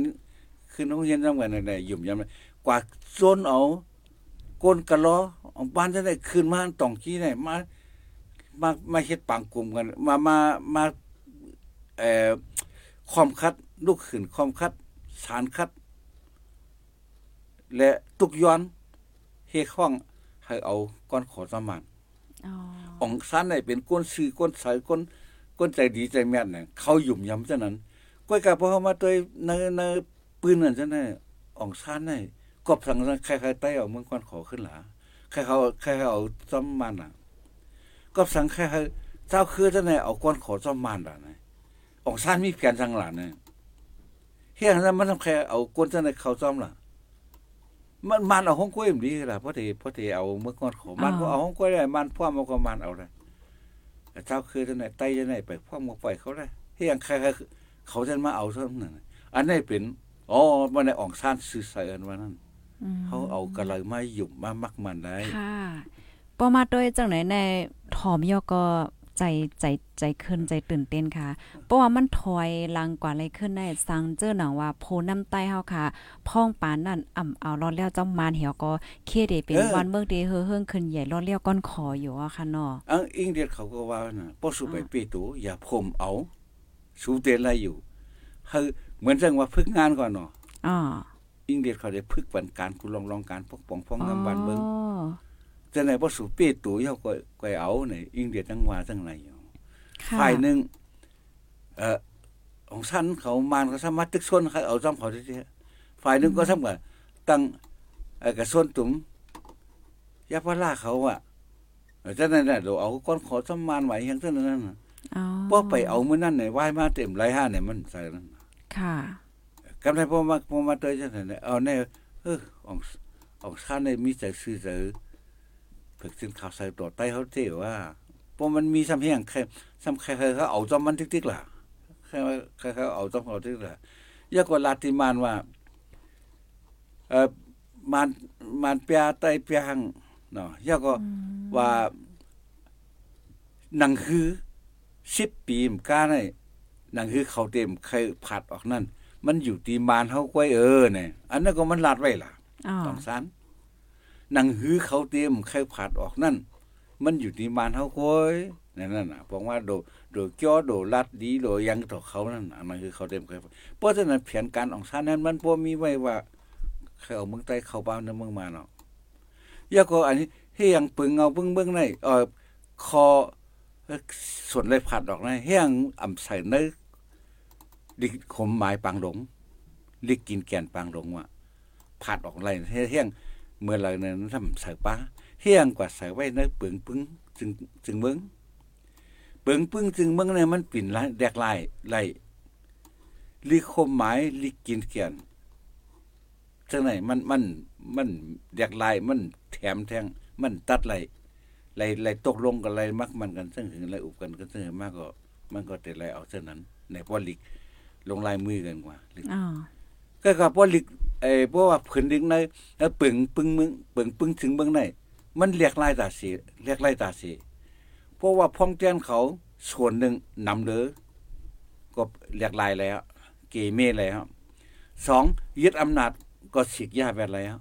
คือน้องเรียนจังหวัดไหนๆยุ่มย้ำกว่าโซนเอาก้นกะล้อเอาบ้านจะได้คืนมาตองกี้ไหนมา มามาเฮ็ดปังกลุ่มกัน มามามาเอ่อความคัด ลูกขึ้นความคัด สารคัด และตุกย้อนเฮข้องให้เอาก้อนขอสมานอ๋ออองซันได้เป็นก้นซื้อก้นใสก้นก้นใจดีใจแม่นน่ะเขาหยุ่มยำซะนั้นก้อยกะพอเขามาตัวในในปืนนั่นซะนั่นอองซันได้กบสั่งใครๆไต้เอาเมืองก้อนขอขึ้นหลาใครเขาใครเขาเอาซ้ำมันน่ะ ก็สังแค่เจ้าคือท่านไหนเอาก้อนขอจอมมานด่านะออกซ่านมีแผนทางหลานนะเฮียนั้นมันทำแค่เอาก้นท่านไหนเขาจอมล่ะมันมันเอาห้องกล้วยมันดีล่ะเพราะที่เพราะที่เอาเมื่อก่อนขอมันก็เอาห้องกล้วยได้มันพ่อมันก็มันเอาได้แต่เจ้าคือท่านไหนไต้ท่านไหนไปพ่อมาปล่อยเขาได้เฮียใครเขาจะมาเอาเท่านั้นอันนี้เป็นอ๋อบ่ได้อองซ่านซื้อใส่อันว่านั้นอืมเขาเอากะเลยมาหยุบมามักมันได้ค่ะ ปอมาด้วยจังไหนในถอมยอก็ใจใจใจขึ้นใจตื่นเต้นค่ะ เพราะว่ามันถอยลังกว่าอะไรขึ้นได้สังเจอหนังว่าโพน้ำใต้เฮาค่ะ พ่องปานนั่นอ่ำเอารอดแล้วจ้อมมานเหี่ยวก็เคเดเป็นวันเบิกเดเฮอเฮิงขึ้นใหญ่รอดเลี้ยวก้อนขออยู่อะค่ะเนาะอังอิงเดียดเขาก็ว่าน่ะบ่สู้ไปเปีตูอย่าพมเอาสู้เตนอะไรอยู่เฮาเหมือนจังว่าฝึกงานก่อนเนาะอ๋ออิงเดียดเขาได้ฝึกปันการกูลองลองการปกป้องพ้องน้ำบ้านเบิ่งอ๋อ จะไหนบ่สู้เปีตูเฮาก็ก็เอานี่อิงเดียดจังว่าจังไรอยู่ค่ะฝ่ายหนึงเอ่อของฉันเขามานเขาสามารถตึกซนเขาเอาจ้อมเขาที่ฝ่ายหนึงก็ทำกับตั้งเอ่อกระส่วนตุ่มยาพลาเขาอะเออจังนั้นน่ะเดี๋ยวเอาก้อนขอสมานไว้อย่างจังนั้นน่ะอ๋อพอไปเอามื้อนั้นเนี่ยไหว้มาเต็มไรห้าเนี่ยมันใส่นั้นค่ะกำไรพอมาพอมาเตยจังนั้นเนี่ยเอาแน่เออออกออกซ่านได้มีใจซื่อใจ ฝึกสินข่าวใส่ตัวใต้เขาเจ้ว่าเพราะมันมีซ้ำเฮียงใครซ้ำใครๆเขาเอาจอมมันติ๊กๆล่ะใครใครเขาเอาจอมเขาติ๊กล่ะยากกว่าลาติมานว่าเอ่อมันมันเปียใต้เปียหังเนาะยากก็ว่าหนังคือ10ปีมกล้าได้หนังคือเขาเต็มใครผัดออกนั่น มันอยู่ตีมานเฮาก้อยเออเนี่ยอันนั้นก็มันลาดไว้ล่ะอ๋อต้องสารห นังหื้อเขาเตรียมใครผัดออกนั่น มันอยู่ที่มานเฮาก้อยนั่นน่ะบอกว่าโดโดจ้อโดลัดดีโดยังต่อเขานั่นอันนั้นคือเขาเตรียมใครเพราะฉะนั้นแผนการของชาตินั้น มันบ่มีไว้ว่าใครเอาเมืองใต้เข้าบ้านในเมืองมาเนาะยาก็อันนี้เฮียงปึงเอาปึงเบิ่งในเอ่อคอส่วนเลยผัดออกในเฮียงอ่ำใส่ในดิขมหมายปางหลงลิกกินแก่นปางหลงว่าผัดออกไรเฮียง เมื่อไรนั้นทำใส่ป้าเฮียงกว่าใส่ไว้ในเปลืองปึ้งจึงจึงเมืองเปลืองปึ้งจึงเมืองเนี่ยมันปิ่นลายแดกลายไล่ลิคมหมายลิกินเกียนจังไหนมันมันมันแดกลายมันแถมแทงมันตัดไหลไหลไหลตกลงกันไหลมักมันกันซึ่งถึงไหลอุบกันก็ซึ่งมากก็ มันก็แต่ไหลเอาเท่านั้น ในพอลิกลงลายมือกันกว่าอ๋อก็ก็พอลิก ไอ้เพราะว่าผืนดิงในแล้วปึงปึงมึงปึงปึงถึงเบิ่งในมันเรียกไลายตาสีเรียกไลายตาสีเพราะว่าพ้องแจ้นเขาส่วนหนึ่งนำเด้อก็เรียกไลายแล้ว เกเมแล้วสองยึดอำนาจก็สิกยาแบบแล้ว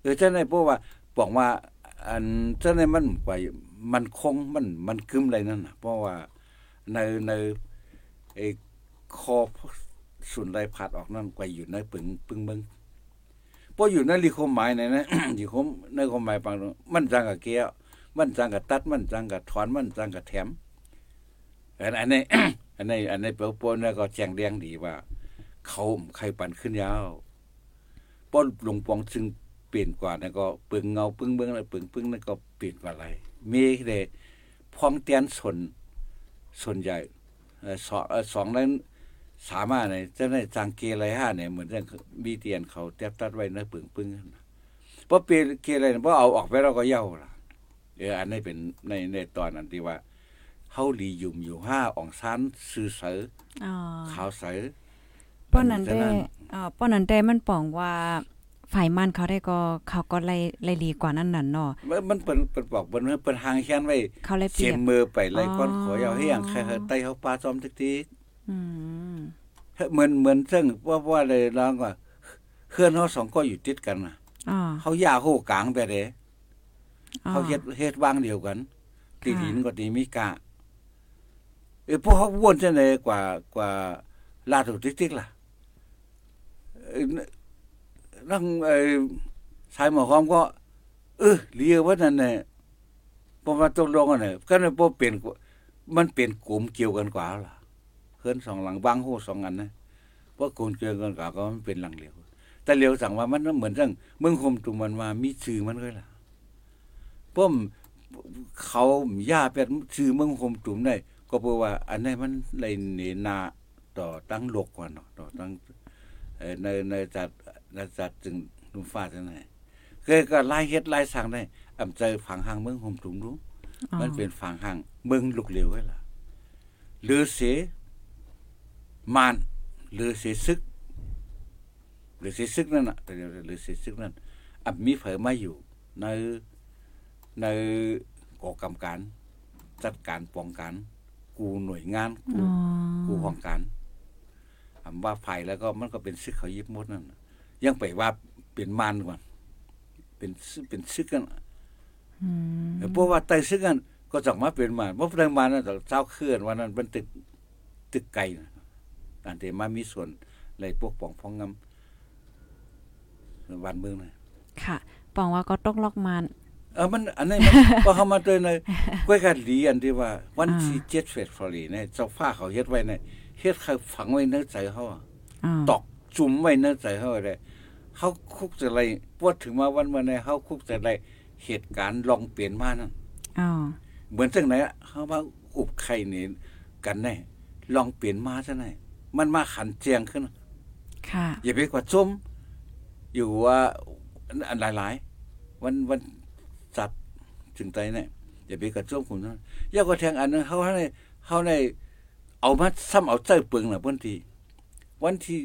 เออเจ้าในเพราะว่าบอกว่า อันเจ้าในมันกว่ามันคงมันมันกึมอะไรนั่นนะเพราะว่าในในไอ้คอ สุนไรผัดออกนั่นกว่าอยู่ในปึงปึงเบิงพราะอยู่ในลิคมหมายในนะอยู่คมในคมหมายบางตรงมันจังกับเกี้ยวมันจังกับตัดมันจังกับถอนมันจังกับแถมอันอันนี้อันนี้อันนี้เปลวปนแล้วก็แจงแดงดีว่า เขาใครปั่นขึ้นยาวป้นหลวงปองซึ่งเปลี่ยนกว่านั่นก็ปึงเงาปึงเบิ้งแล้วปึงปึงนั่นก็เปลี่ยนกว่าอะไรมีเดพองเตียนสนส่วนใหญ่สองสองนั้น สามารถเนี่ยจะได้จังเกอะไรห้าเนี่ยเหมือนเรื่องมีเตียนเขาแทบตัดไว้ในปึงปึงเพราะเปเกอะไรเพราะเอาออกไปเราก็เย่าล่ะเอออันนี้เป็นในในตอนนั้นที่ว่าเฮาหลียุ่มอยู่ห้าอ่องซันซื่อเสืออ๋อขาวเสือป้อนนั้นได้อ่าป้อนนั้นได้มันปองว่าฝ่ายมันเขาได้ก็เขาก็ไล่ไล่ดีกว่านั้นนั่นเนาะมันมันเป็นเป็นบอกเป็นเป็นหางแค้นไว้เขาไล่เปเสีรียยมบมือไปไล่ก้อนอ๋อขอยาวให้อย่างใครเขาไต้เขาปลาจอมติ๊กอืมๆ เหมือนเหมือนซึ่งว่าว่าเลยร้องว่าเพื่อนเขาสองก็อยู่ติดกันน่ะอ๋อเขาย่าโหกลางไปเด้อ๋อเขาเฮ็ดเฮ็ดวางเดียวกันตีค่ะหินก็ตีมีกะเออพวกเขาวนจังไดกว่ากว่าลาดติ๊กติ๊กล่ะเอ้ยนั่งไอ้สายหมอความก็ เออเลียว่านั่นแหละพอมาตกลงกันเนี่ยก็เลยบ่เปลี่ยนกว่ามันเปลี่ยนกลุ่มเกี่ยวกันกว่าล่ะ เฮือนสองหลังบางโหสองอันนะเพราะกลุ่มเกี่ยวกันกว่าก็มันเป็นหลังเหลียวแต่เหลียวสั่งว่ามันเหมือนจังเมืองคมตุมมันมามีชื่อมันเลยล่ะป้อมเขาย่าเป็นชื่อเมืองคมตุ่มได้ก็เพราะว่า อันนี้มันในเนนาต่อตั้งโลกกว่าเนาะต่อตั้งเอ่อในในจัดในจัดจึงลุมฟ้าจังไดเคยก็ไล่เฮ็ดไล่สั่งได้อำใจฝังหางเมืองคมตุ่มรู้อ๋อมันเป็นฝังหางเมืองลูกเหลวไว้ล่ะหรือเส มานหรือเสซึก หรือสิซึกนั่นน่ะแต่หรือสิซึกนั่นอับมีเผยมาอยู่ ในในก่อกรรมการ จัดการป้องกัน กูหน่วยงาน กูอ๋อกูของการคำว่าภัยแล้วก็มันก็เป็นซึกเขายิบหมดนั่นน่ะยังไปว่าเป็นมารก่อนเป็นซึกเป็นซึกกันอืมเพราะว่าไตซึกกันก็จักมาเป็นมารเพราะเป็นมารนั่นเจ้าเคลื่อนวันนั้นเป็นตึกตึกไกลนะ อันเดมามีส่วนในพวกป้องพ้องงำวันเมืองนะค่ะปองว่าก็ตกลอกมันเออมันอันนี้มันพอเข้ามาเจอในก้วยกันดีอันที่ว่า วันที่เจ็ดเฟสฟอรีเนี่ยเจ้าฟ้าเขาเฮ็ดไว้เนี่ยเฮ็ดเขาฝังไว้ในใจเขาอะอ่าตอกจุ่มไว้ในใจเขาเลยเขาคุกจะอะไรพวดถึงมาวันวันไหนเขาคุกจะอะไรเหตุการณ์ลองเปลี่ยนมานั่นอ๋อเหมือนจังไหนอะเขาว่าอุบไข่นี่กันแน่ลองเปลี่ยนมาซะไหน มันมาขันเจียงขึ้น ค่ะ อย่าไปกว่าจมอยู่ว่าอันหลายๆ วันวันจัดถึงใจเนี่ยอย่าไปกระจมคุณนะยาก็แทงอันนึงเขาให้เขาในเอามาซ้ำเอาเจ้าเปลืองน่ะบางทีวันที่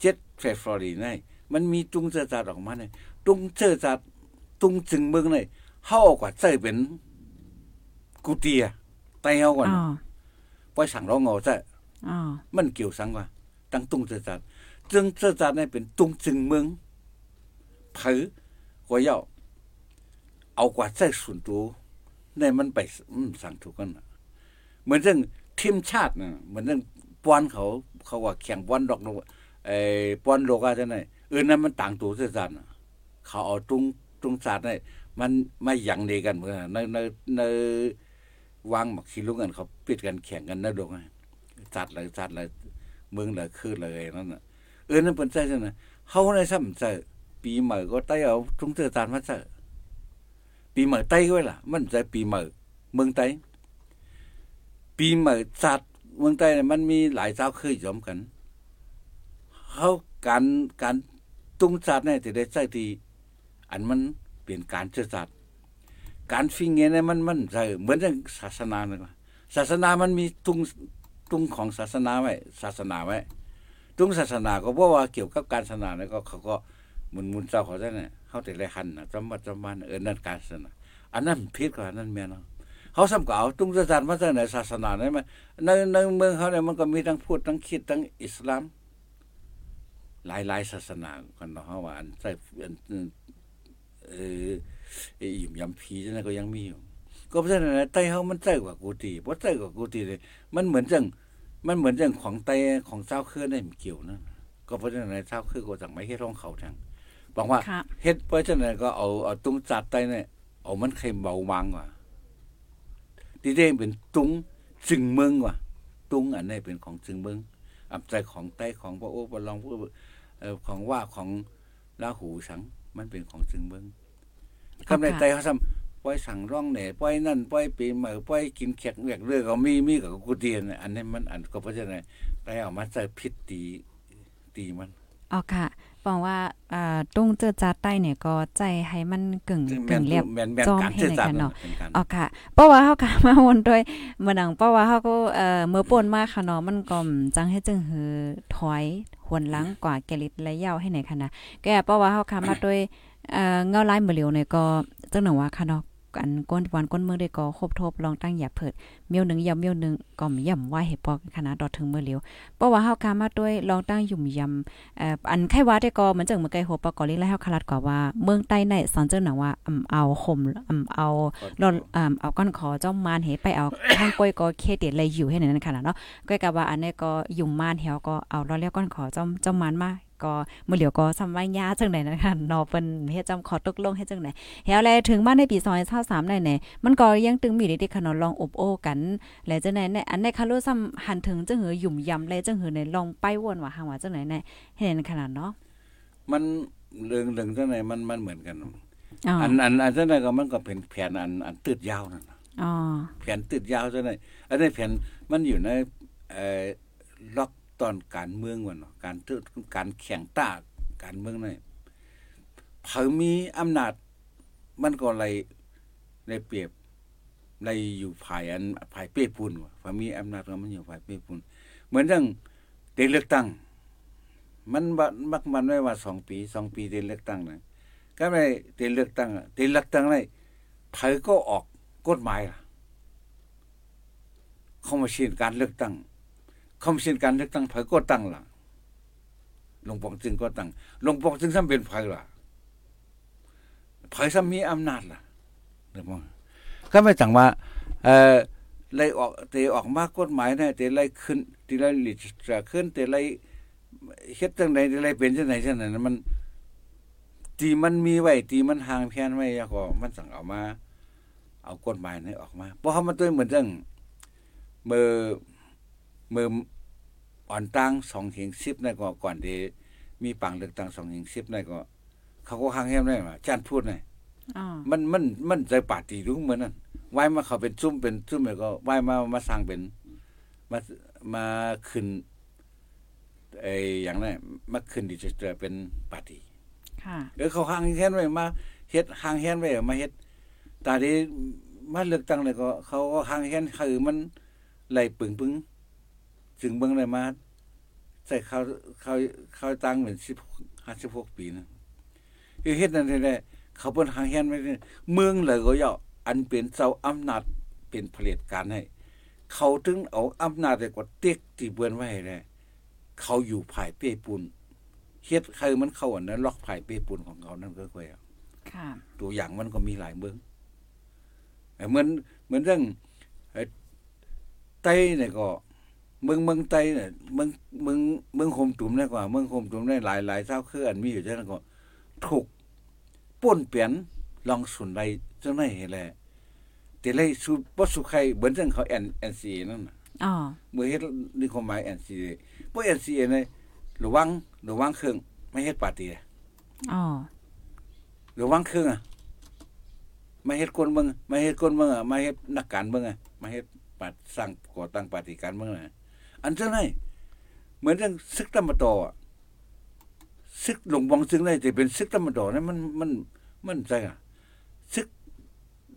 เจ็ดเฟบรุรีนี่มันมีตุงเจอจัดออกมาเนี่ยตุงเจอจัดตุงจึงเมืองเนี่ยเขาเอากว่าเจ้าเป็นกุเตียไตเอาก่อนอ๋อปล่อยสั่งร้องเงาเจ้าอ๋อ มันเกี่ยวสังว่าตั้งตุงเจอจัดจึงเจอจัดนี่เป็นตุงจึงเมืองเผอก็要เอากว่าใจส่วนตัวในมันไปสั่งถูกกันเหมือนเรื่องทีมชาตินะเหมือนเรื่องป้อนเขา เขาว่าแข่งป้อนดอกนกไอ้ป้อนโลกาจะไหนเออนั้นมันต่างตัวเสียจันเขาเอาตรงตรงศาสตร์นี่มันไม่หยังเดีกันเหมือนในในในวางหมักขี้ลุกกันเขาปิดกันแข่งกันนะดอกไง จัดเลยจัดเลยเมืองเลยคือเลยนั่นน่ะเออนั่นเป็นใจจังนะเขาในซ้ำใจปีใหม่ก็ไต้เอาตรงเจอจานมาเจอปีใหม่ไต้ก็ไว้ล่ะ มันใจปีใหม่เมืองไต้ปีใหม่จัดเมืองไต้เนี่ยมันมีหลายเจ้าเคยยอมกันเขาการการตุ้งจัดเนี่ยจะได้ใจทีอันมันเปลี่ยนการเจอจัดการฟิงเงี้ยเนี่ยมันมันใจเหมือนเรื่องศาสนาเลยว่าศาสนามันมีตุ้ง ตุ้งของศาสนาไว้ศาสนาไว้ตุ้งศาสนาก็เพราะว่าเกี่ยวกับการศาสนาเนี่ยก็เขาก็มุนมุนเจ้าเขาได้เนี่ยเขาแต่ไรหันนะจำบัดจำมันเออนั่นการศาสนาอันนั้นผิดกว่าอันนั้นแม่เนาะเขาสำเก่าตุ้งศาสนามาจากไหนศาสนาเนี่ยมันในในเมืองเขาเนี่ยมันก็มีทั้งพุทธทั้งคิดทั้งอิสลาม หลายหลายศาสนากันเนาะว่าอันใส่อันเอออ้อิ่มยำผีนั่นก็ยังมีอยู่ ก็เพราะฉะนั้นนะไต้เฮามันใจกว่ากูตีเพราะใจกว่ากูตีเลยมันเหมือนจังมันเหมือนจังของไต้ของเจ้าเครือได้มันเกี่ยวนะก็เพราะฉะนั้นนะเจ้าเครือก็จังไม่เฮ็ดร้องเขาทางบอกว่าค่ะเฮ็ดเพราะฉะนั้นก็เอาเอาตุ้งจัดไต้เนี่ยเอามันเคยเบาบางกว่าที่ได้เป็นตุ้งจึงเมืองว่ะตุ้งอันนี้เป็นของจึงเมืองอับใจของไต้ของพระโอ้พระรองพระเอ่อของว่าของลาหูสัง มันเป็นของจึงเมืองคำในไต้เขาทำ ปล่อยสั่งร้องแหน่ปล่อยนั่นปล่อยปีใหม่ปล่อยกินแขกเรียกเรื่องก็มีมีกับกูเตียนอันนี้มันอันก็เพราะฉะนั้นไต้เอามาใส่พิษตีตีมันอ๋อค่ะปองว่าอ่าตุ้งเจอจัดใต้เนี่ยก็ใจให้มันกึ่งกึ่งเรียบแม่นแม่นจอมการให้เชื่อในจัดกันเนาะเป็นการอ๋อค่ะ เพราะว่าเฮาก็มาวนด้วยเมื่อดังเพราะว่าเฮาก็เอ่อเมื่อป่นมาค่ะเนาะมันก็จังให้จึงหือถอยหวนหลังกว่าแกลิดและยาวให้ไหนค่ะนะแกเพราะว่าเฮาค่ะมาด้วยเอ่อเงาลายมือเหลียวเนี่ยก็จังหนังว่าค่ะเนาะ อันก้นวันก้นเมืองได้ก็ครบทบลองตั้งอย่าเผิดเมียวหนึงยำเมียวหนึงก็มย่ำว่าให้ปอกคณะดอถึงมือเหลียวเพราะว่าเฮาค่ะมาด้วยลองตั้งยุ่มยำเอ่ออันไข้ว่าได้ก็เหมือนจังเมื่อไกลหัวปอกอลิแล้วเฮาคลัดกว่าว่าเมืองใต้ในสอนเจ้าหนังว่าอำเอาห่มอำเอาเราอ่าเอาก้อนขอเจ้ามานเหไปเอาข้างก้อยก็เคเดเลยอยู่ให้นั่นค่ะเนาะก้อยกับว่าอันนี้ก็ยุ่มมานเฮาก็เอาเราเรียกก้อนขอเจ้าเจ้ามานมา ก็มื้อเหลียวก็ซำว่ายาจังได๋นะคะเนาะเปิ้นเฮ็ดจำขอตกลงเฮ็ดจังได๋เฮาแลถึงมาในปี2023ได้แน่มันก็ยังตึงมีเด็กๆค่ะเนาะลองอบโอ้กัน แล้วจังได๋ในอันในคารุซ้ำหันถึงจังหือยุ่มยำแลจังหือในลองไปวนว่าหาว่าจังได๋แน่เฮ็ดขนาดเนาะมันเรื่องเรื่องจังไหนมันมันเหมือนกันอ๋ออันอันอันจังไหนก็มันก็เป็นแผนอันอันตืดยาวนั่นน่ะอ๋อแผนตืดยาวจังไหนอันนี้แผนมันอยู่ในเอ่อล็อก ตอนการเมืองว่ะเนาะการตืดการแข่งตาการเมืองนี่เผามีอำนาจ มันก็เลยในเปรียบในอยู่ภายอันภายเป้ปูนว่ะพอมีอำนาจก็มันอยู่ภายเป้ปูนเหมือนเรื่องเด็กเลือกตั้ง มันมักมันไว้ว่า2ปี2ปีได้เลือกตั้งนะก็ไม่ได้เลือกตั้งได้เลือกตั้งได้ไผก็ออกกฎหมายล่ะเขามาชินการเลือกตั้ง เขามาชินการเลือกตั้งไผก็ตั้งล่ะหลวงปองจึงก็ตั้งหลวงปองจึงซ้ํเป็นไผล่ะไผซ้ํมีอำนาจล่ะเด้อบ่ก็ไม่จังว่า เอ่อไล่ออกเตออกมากฎหมายนะเตไล่ขึ้นเตไล่ลิจะขึ้นเตไล่เฮ็ดจังได๋ไล่เป็นจังได๋จังนั้นมันตีมันมีไว้ตีมันห่างแพนไว้ก็มันสั่งเอามา เอากฎหมายนี้ออกมาเพราะเขามันตัวเหมือนจังเมื่อ มื่ออ่อนตั้ง2ถึง10นั่นก็ก่อนที่มีปังเลือกตั้ง2ถึง10นั่นก็เขาก็ห่างแฮมได้ว่าจานพูดไงอ๋อมันมันมันใจปาตีรู้เหมือนนั้นไว้มาเขาเป็นซุ่มเป็นซุ่มแล้วก็ไว้มามาสร้างเป็นมามาขึ้นไอ้อย่างนั้นมาขึ้นดิจิทัลเป็นปาร์ตี้ค่ะเออเขาห่างแฮนไว้มาเฮ็ดห่างแฮนไว้มาเฮ็ดตาดีมาเลือกตั้งเลยก็ เขาก็ห่างแฮนคือมันไหลปึงปึง จึงเบิ่งได้มาใส่เขาเขาเขาตั้งเป็น10 56ปีนะคือเฮ็ดนั่นแหละเขาเปิ้นห่างแฮนไว้เมืองเลยก็ย่ออันเป็นเจ้าอำนาจเป็นเผด็จการให้ เขาถึงเอาอำนาจได้กว่าเต็กที่เบิ่นไว้ให้ได้เขาอยู่ภายเป้ปุนเฮ็ดใครมันเข้าอันนั้นล็อกภายเป้ปุนของเขานั่นก็ค่อยค่ะ ตัวอย่างมันก็มีหลายเมืองแต่เหมือนเหมือนเรื่องไอ้ไต้เนี่ยก็ เมืองเมืองไต้เนี่ยเมืองเมืองเมืองโฮมตุ่มได้กว่าเมืองโฮมตุ่มได้หลายหลายเท่าคืออันมีอยู่จังนั้นก็ถูกป่นเปลี่ยนลองสุนไรจังได๋แหละแต่เลยสุบ่สุใครเหมือนจังเขา N NCA นั่นน่ะอ๋อเมื่อเฮ็ดนี่ความหมาย NCA บ่ NCA เนี่ยระวังระวังเครื่องไม่เฮ็ดปาร์ตี้อ๋อระวังเครื่องอะมาเฮ็ดคนเมืองมาเฮ็ดคนเมืองอะมาเฮ็ดนักการเมืองอะมาเฮ็ดปัดสร้างก่อตั้งปาร์ตี้การเมืองอะ อันจังได๋เหมือนจังศึกตะมะตออะศึกหลงบองซึ่งได้จะเป็นศึกตะมะตอนั้นมันมันมันใจอะศึก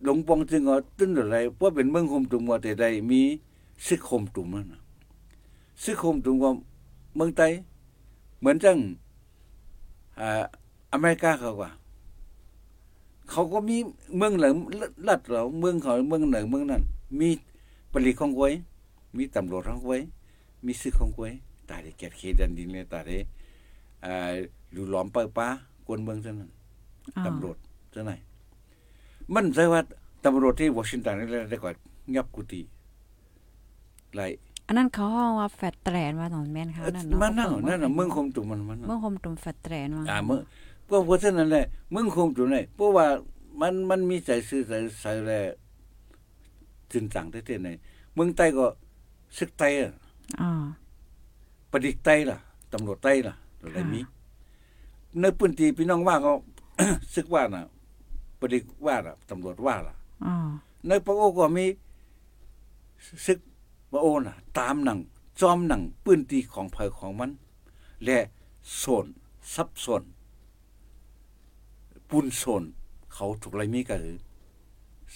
หลงบองซึ่งก็ตึ้นอะไรเพราะเป็นเมืองโฮมตุมว่าแต่ใดมีศึกโฮมตุมนั่นน่ะศึกโฮมตุมก็เมืองไต้เหมือนจังอ่าอเมริกาเขากว่าเขาก็มีเมืองเหลืองลัดเหลาเมืองเขาเมืองเหนือเมืองนั้นมีปริของไว้มีตำรวจของไว้ มีซึกของไว้ตาได้แกดเขดันดินเลยตาได้อ่าหลู่หลอมเปิป้ากวนเมืองเท่านั้นอ๋อตำรวจเท่าไหนมันใช่ว่าตำรวจที่วอชิงตันนี่ได้ก่อนงับกุฏิไล่อันนั้นเขาห้องว่าแฟตแตรนว่าตอนแม่นเขานั่นเนาะมันนั่นนั่นน่ะเมืองคมตุมันมันเมืองคมตุมแฟตแตรนว่าอ่าเมื่อเพราะเพราะฉะนั้นแหละเมืองคงจุนไหนเพราะว่ามันมันมีใจซื่อใจใส่แลจึงจังได้เท่ไหนเมืองใต้ก็ซึกใต้อะอ๋อ ประดิษฐ์ใต้ล่ะตำรวจใต้ล่ะอะไรมีในพื้นที่พี่น้องว่าก็ซึกว่าน่ะประดิษฐ์ว่าล่ะตำรวจว่าล่ะอ๋อในพระโอก็มีซึกพระโอน่ะ ตามหนังจอมหนังพื้นที่ของเผยของมัน และโซนซับซ้อนปุนโซนเขาถูกไรมีก็คือ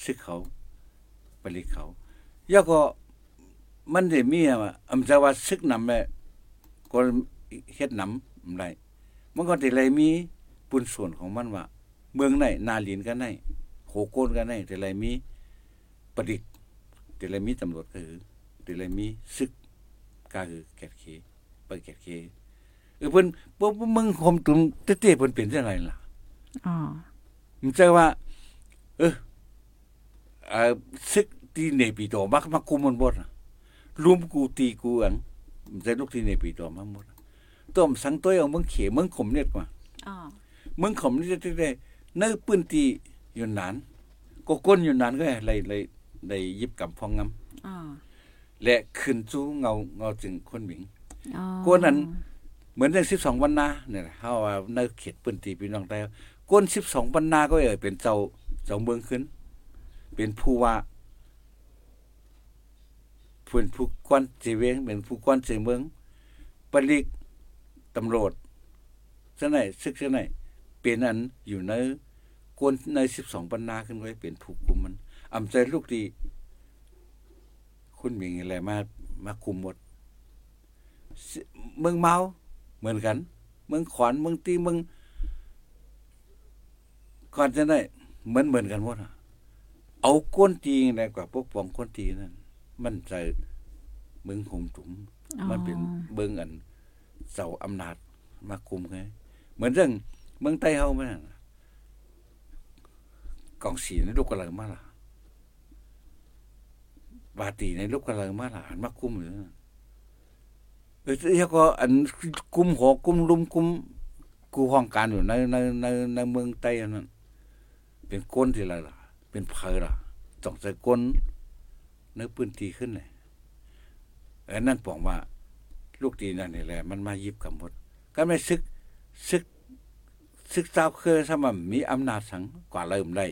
ซึกเขาผลิตเขาแล้วก็ มันได้มีอะอำจะว่าซึกนำแม่ก็เฮ็ดนำได้มันก็ได้ไรมีปุนส่วนของมันว่า เมืองไหนนาลินก็ได้โหโกนก็ได้แต่ไรมีประดิษฐ์แต่ไรมีตำรวจก็คือแต่ไรมีซึกก็คือแกดเคไปแกดเคเออเพิ่นบ่บ่มึงคมตุมเต้ๆเพิ่นเป็นจังไดล่ะอ๋อมันใจว่า เออเอ่อซึกที่เนปีโตมักมาคุมมันหมดน่ะ รวมกูตีกูอันมันใจลูกที่เนปีโตมาหมดน่ะต้มสังตัวเอาเมืองเขเมืองขมเนี่ยกว่าอ๋อเมืองขมนี่จะได้ในปืนตีอยู่นานก็ก้นอยู่นานก็เลยเลยได้ยิบกับพองงำอ๋อและขึ้นสู่เงาเงาจึงคนหมิงอ๋อกวนนั้นเหมือนเรื่อง12วันนาเนี่ยนะเฮาว่าในเขตปืนตีพี่น้องได้ก้น12วันนาก็เอ่ยเป็นเจ้าเจ้าเมืองขึ้น เป็นผู้ว่า เป็นผู้กวนเจเวงเป็นผู้กวนเจเมืองปลิกตำรวจซะไหนซึกซะไหนเป็นอันอยู่ในกวนใน12ปันนาขึ้นไว้เป็นผู้คุมมันอำใจลูกดีคุณมีอะไรมามาคุมหมด เมืองเมาเหมือนกัน เมืองขอนเมืองตีเมืองก่อนจะได้เหมือนเหมือนกันหมดอะเอาก้นตีในกว่าปกปองก้นตีนั่น มันใจเมืองห่มถุม มันเป็นเบิ่งอันเสาอำนาจมาคุมไงเหมือนเรื่องเมืองใต้เฮาแม่นน่ะกองสีในลูกกระเลิงมาล่ะบาตีในลูกกระเลิงมาล่ะอันมาคุมอยู่นั่นเออแล้วก็อันกุมหอกุมลุมกุมกูห้องการอยู่ในในในในเมืองใต้อันนั้นเป็นก้นที่ไรล่ะ เป็นเพอล่ะต้องใส่ก้น เนื้อปืนตีขึ้นเลยเออนั่นบอกว่า ลูกตีนั่นนี่แหละ มันมายิบกับหมด ก็ไม่ซึกซึกซึกเจ้าเคยถ้ามันมีอำนาจสังกว่าเริ่มได้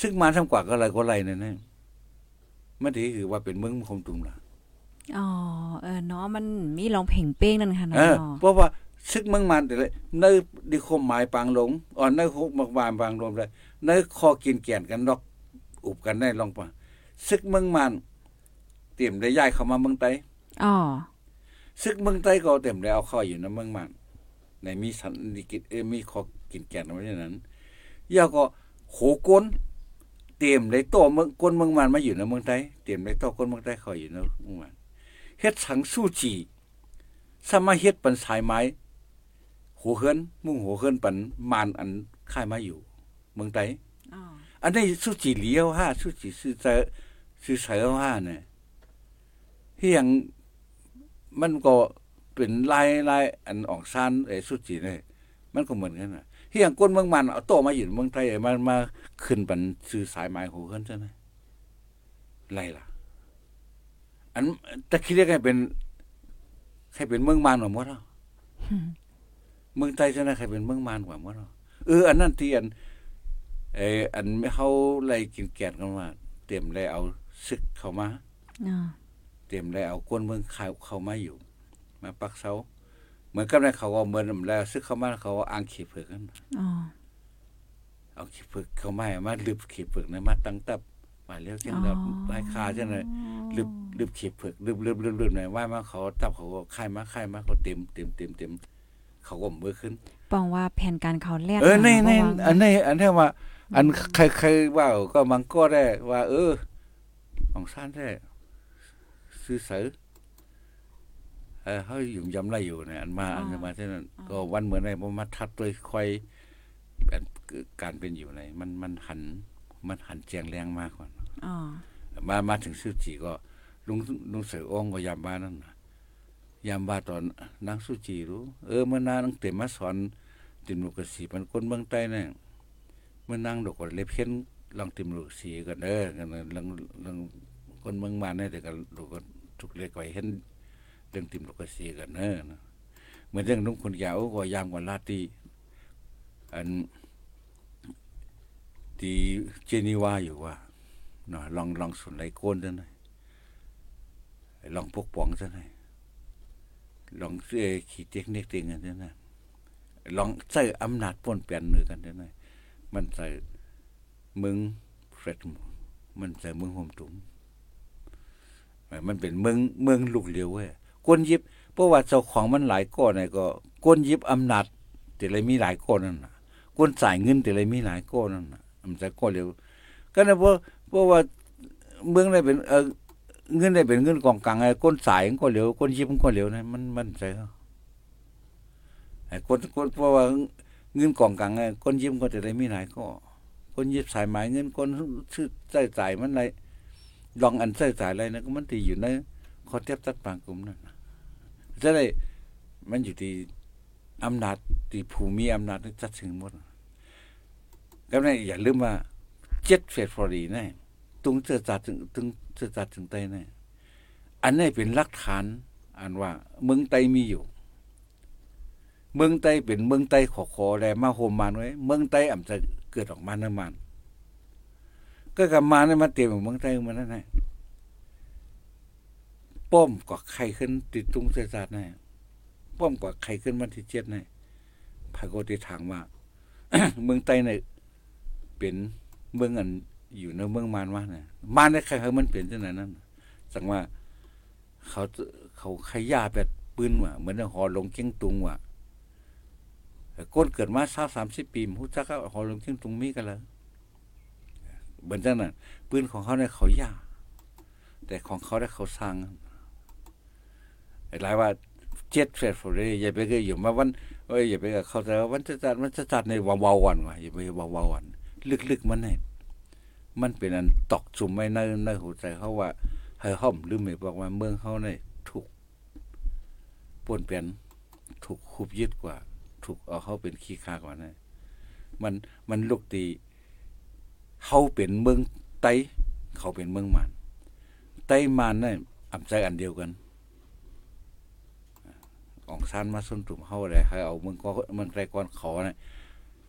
ซึกมาทำกว่าก็เลยก็ไรนั่นนี่มันถือคือว่าเป็นเมืองคมตุมล่ะอ๋อเออเนาะมันมีลองเพ่งเป้งนั่นค่ะเอเนาะอเพราะว่าซึกเมืองมันแต่เลยในดิคมหมายปางหลงอ่อนในหกมักบานปางรวมเลยในคอกินแก่นกันดอกอุบกันได้ลองปะ ซึกเมืองมันเตรียมได้ย้ายเข้ามาเมืองไต้อ๋อซึกเมืองใต้ก็เต็มแล้วเข้าอยู่ในเมืองมันในมีสันนิกิจเออมีขอกินแก่นไว้อย่างนั้นยาก็โหกนเตรียมได้โตเมืองก้นเมืองมันมาอยู่ในเมืองไทยเตรียมได้โตก้นเมืองไทยเข้าอยู่ในเมืองมันเฮ็ดสังสู้จีสามารถเฮ็ดปันสายไม้หัวเฮือนมุ่งหัวเฮือนปันมานอันค่ายมาอยู่ เมืองไท ยอ๋ออันนี้สู้จีเหลียวห้าสู้จีซื้อเจอซื้อเสอห้าเนี่ยเฮียงมันก็เป็นลายลายอันออกซานไอ้สุจิเนี่ยมันก็เหมือนกันน่ะที่อย่างก้นเมืองมันเอาโตมาอยู่เมืองไทยมันมาขึ้นปันซื้อสายไม้หูขึ้นใช่ไหมไรล่ะ อันแต่คิดได้ไงเป็นใครเป็นเมืองมันกว่าหมดอะเมืองไทยใช่ไหมใครเป็นเมืองมันกว่าหมดอะเอออันนั้นที่อัน ไอ้อันไม่เขาไล่กินแกนกันว่า เตรียมเลยเอาซึกเข้ามาอ๋อเตรียมแล้วเอาก้นเมืองเข้าเข้ามาอยู่ มาปักเสาเหมือนกับในเขาก็เหมือนแล้วซึ่งเขามาเขาก็อ่างขี้เผือกกันอ๋อเอาขี้เผือกเข้ามาให้มาลืบขี้เผือกในมาตั้งตับมาเลี้ยวจังแบบลายคาจังเลยลืบลืบขี้เผือกลืบลืบลืบลืบหน่อยว่ามาเขาตับเขาก็ค่ายมาค่ายมาเขาเต็มเต็มเต็มเต็มเขาก็มือขึ้นปองว่าแผนการเขาแลกเออในในมาบ่วางอันนี้อันนี้ว่า อันใครใครว่าก็มันก็ได้ว่า เออ ของซ่านแท้ซื้อเสือเออเขาอยู่ยำไรอยู่เนี่ยอันมาอันมาเท่านั้นก็วันเหมือนไงผมมาทัดเลยค่อยแบบการเป็นอยู่ในมันมันหัน มันหันแจงแรงมากกว่าอ๋อมามาถึงซื้อจีก็ลุงลุงเสืออ้องก็ยามบ้านนั่นน่ะยามบ้านตอนนางสุจีรู้ เออเมื่อนางเต็มมาสอนติมลูกกสีมันคนเมืองใต้เนี่ยเมื่อนางดอกก็เล็บเข็นลองติมลูกสีกันเด้อกันลังลังคนเมืองมาเนี่ยแต่ก็ลูกก็ทุกเล็กไว้เห็นเรื่องติมลูกสีกันเด้อนะเหมือนเรื่องนุ่งคนยาวก็ยามกว่าลาตีอันที่เจนีวาอยู่ว่าเนาะลองลองสุนไหลโกนซะหน่อยลองปกป้องซะหน่อยลองเอ่อขี่เทคนิคติงกันซะหน่อยลองใช้อำนาจป้นเปลี่ยนมือกันซะหน่อย มันใส่มึงเฟรดมันใส่มึงห่มถุงมันเป็นเมืองเมืองลูกเหลียวเว้ยกวนยิบเพราะว่าเจ้าของมันหลายก้อนเนี่ยก็กวนยิบอำนาจแต่เลยมีหลายก้อนนั่นน่ะกวนจ่ายเงินแต่เลยมีหลายก้อนนั่นน่ะมันจะก้อนเหลียวก็นะเพราะเพราะว่าเมืองได้เป็นเออเงินได้เป็นเงินกองกลางไอ้ก้นสายมันเหลวก้นยิบมันเหลวนะมันมันใช่ไอ้ก้นก้นเพราะว่า เงินกองกลางไอ้ก้นยิบก็จะได้มีหลายก็ก้นยิบสายหมายเงินก้นชื่อใส่ายมันอะไรลองอันใส่จ่ายอะไรนะก็มันตีอยู่ในขอเทียบตัดปางกลุ่มนั่นจะได้มันอยู่ที่อำนาจที่ผู้มีอำนาจจัดถึงหมดก็นี่อย่าลืมว่าเจ็ดเฟสฟอรีน่ตรงเจอจัดถึงถึงเจอจัดถึงไตแน่อันนี้เป็นหลักฐานอันว่าเมืองไตมีอยู่ เมืองไตเป็นเมืองไตขอขอแลมาโฮมมานไว้เมืองไตอ่ำจะเกิดออกมาน้ำมัน ก็กลับมาเนี่ยมาเตรียมของเมืองไตมานั่นแหละป้อมกว่าใครขึ้นติดตรงเจอจัดแน่ป้อมกว่าใครขึ้นวันที่เจ็ดแน่พายโกติทางว่าเมืองไตเนี่ยเป็นเมืองอันอยู่ในเมืองมานว่าเนี่ยมานในใครเขามันเปลี่ยนจังไหนนั้นสังว่าเขาเขาขย่าแบบปืนว่ะเหมือนหอลงเก้งตุงว่ะ ก้นเกิดมาสาสามสิบปีมู้จักก็หอลงทิ้งตรงนี้กันแล้วเหมือนจังนั้นปืนของเขาเนี่ยเขายาแต่ของเขาได้เขาสร้างหลายว่าเจ็ดเฟสฟอร์เรอย่าไปก็อยู่มาวันเอ้ยอย่าไปกับเขาแต่วันจะจัดมันจะจัดในวาวๆวันว่ะอย่าไปวาวๆวันลึกๆมันเนี่ยมันเป็นอันตอกจุ่มไม่ในในหัวใจเขาว่าให้ห้อมลืมไม่บอกว่าเมืองเขาเนี่ยถูกป่วนเปลี่ยนถูกคุบยึดกว่า ถูกเอาเขาเป็นขี้คากว่านนะมันมันลูกตีเขาเป็นเมืองไตเขาเป็นเมืองมันไต้มันเนี่ยอำใจอันเดียวกันของซานมาส้นตุ่มเขาอะไรให้เอาเมืองก็เมืองไรก่อนเขาเนี่ย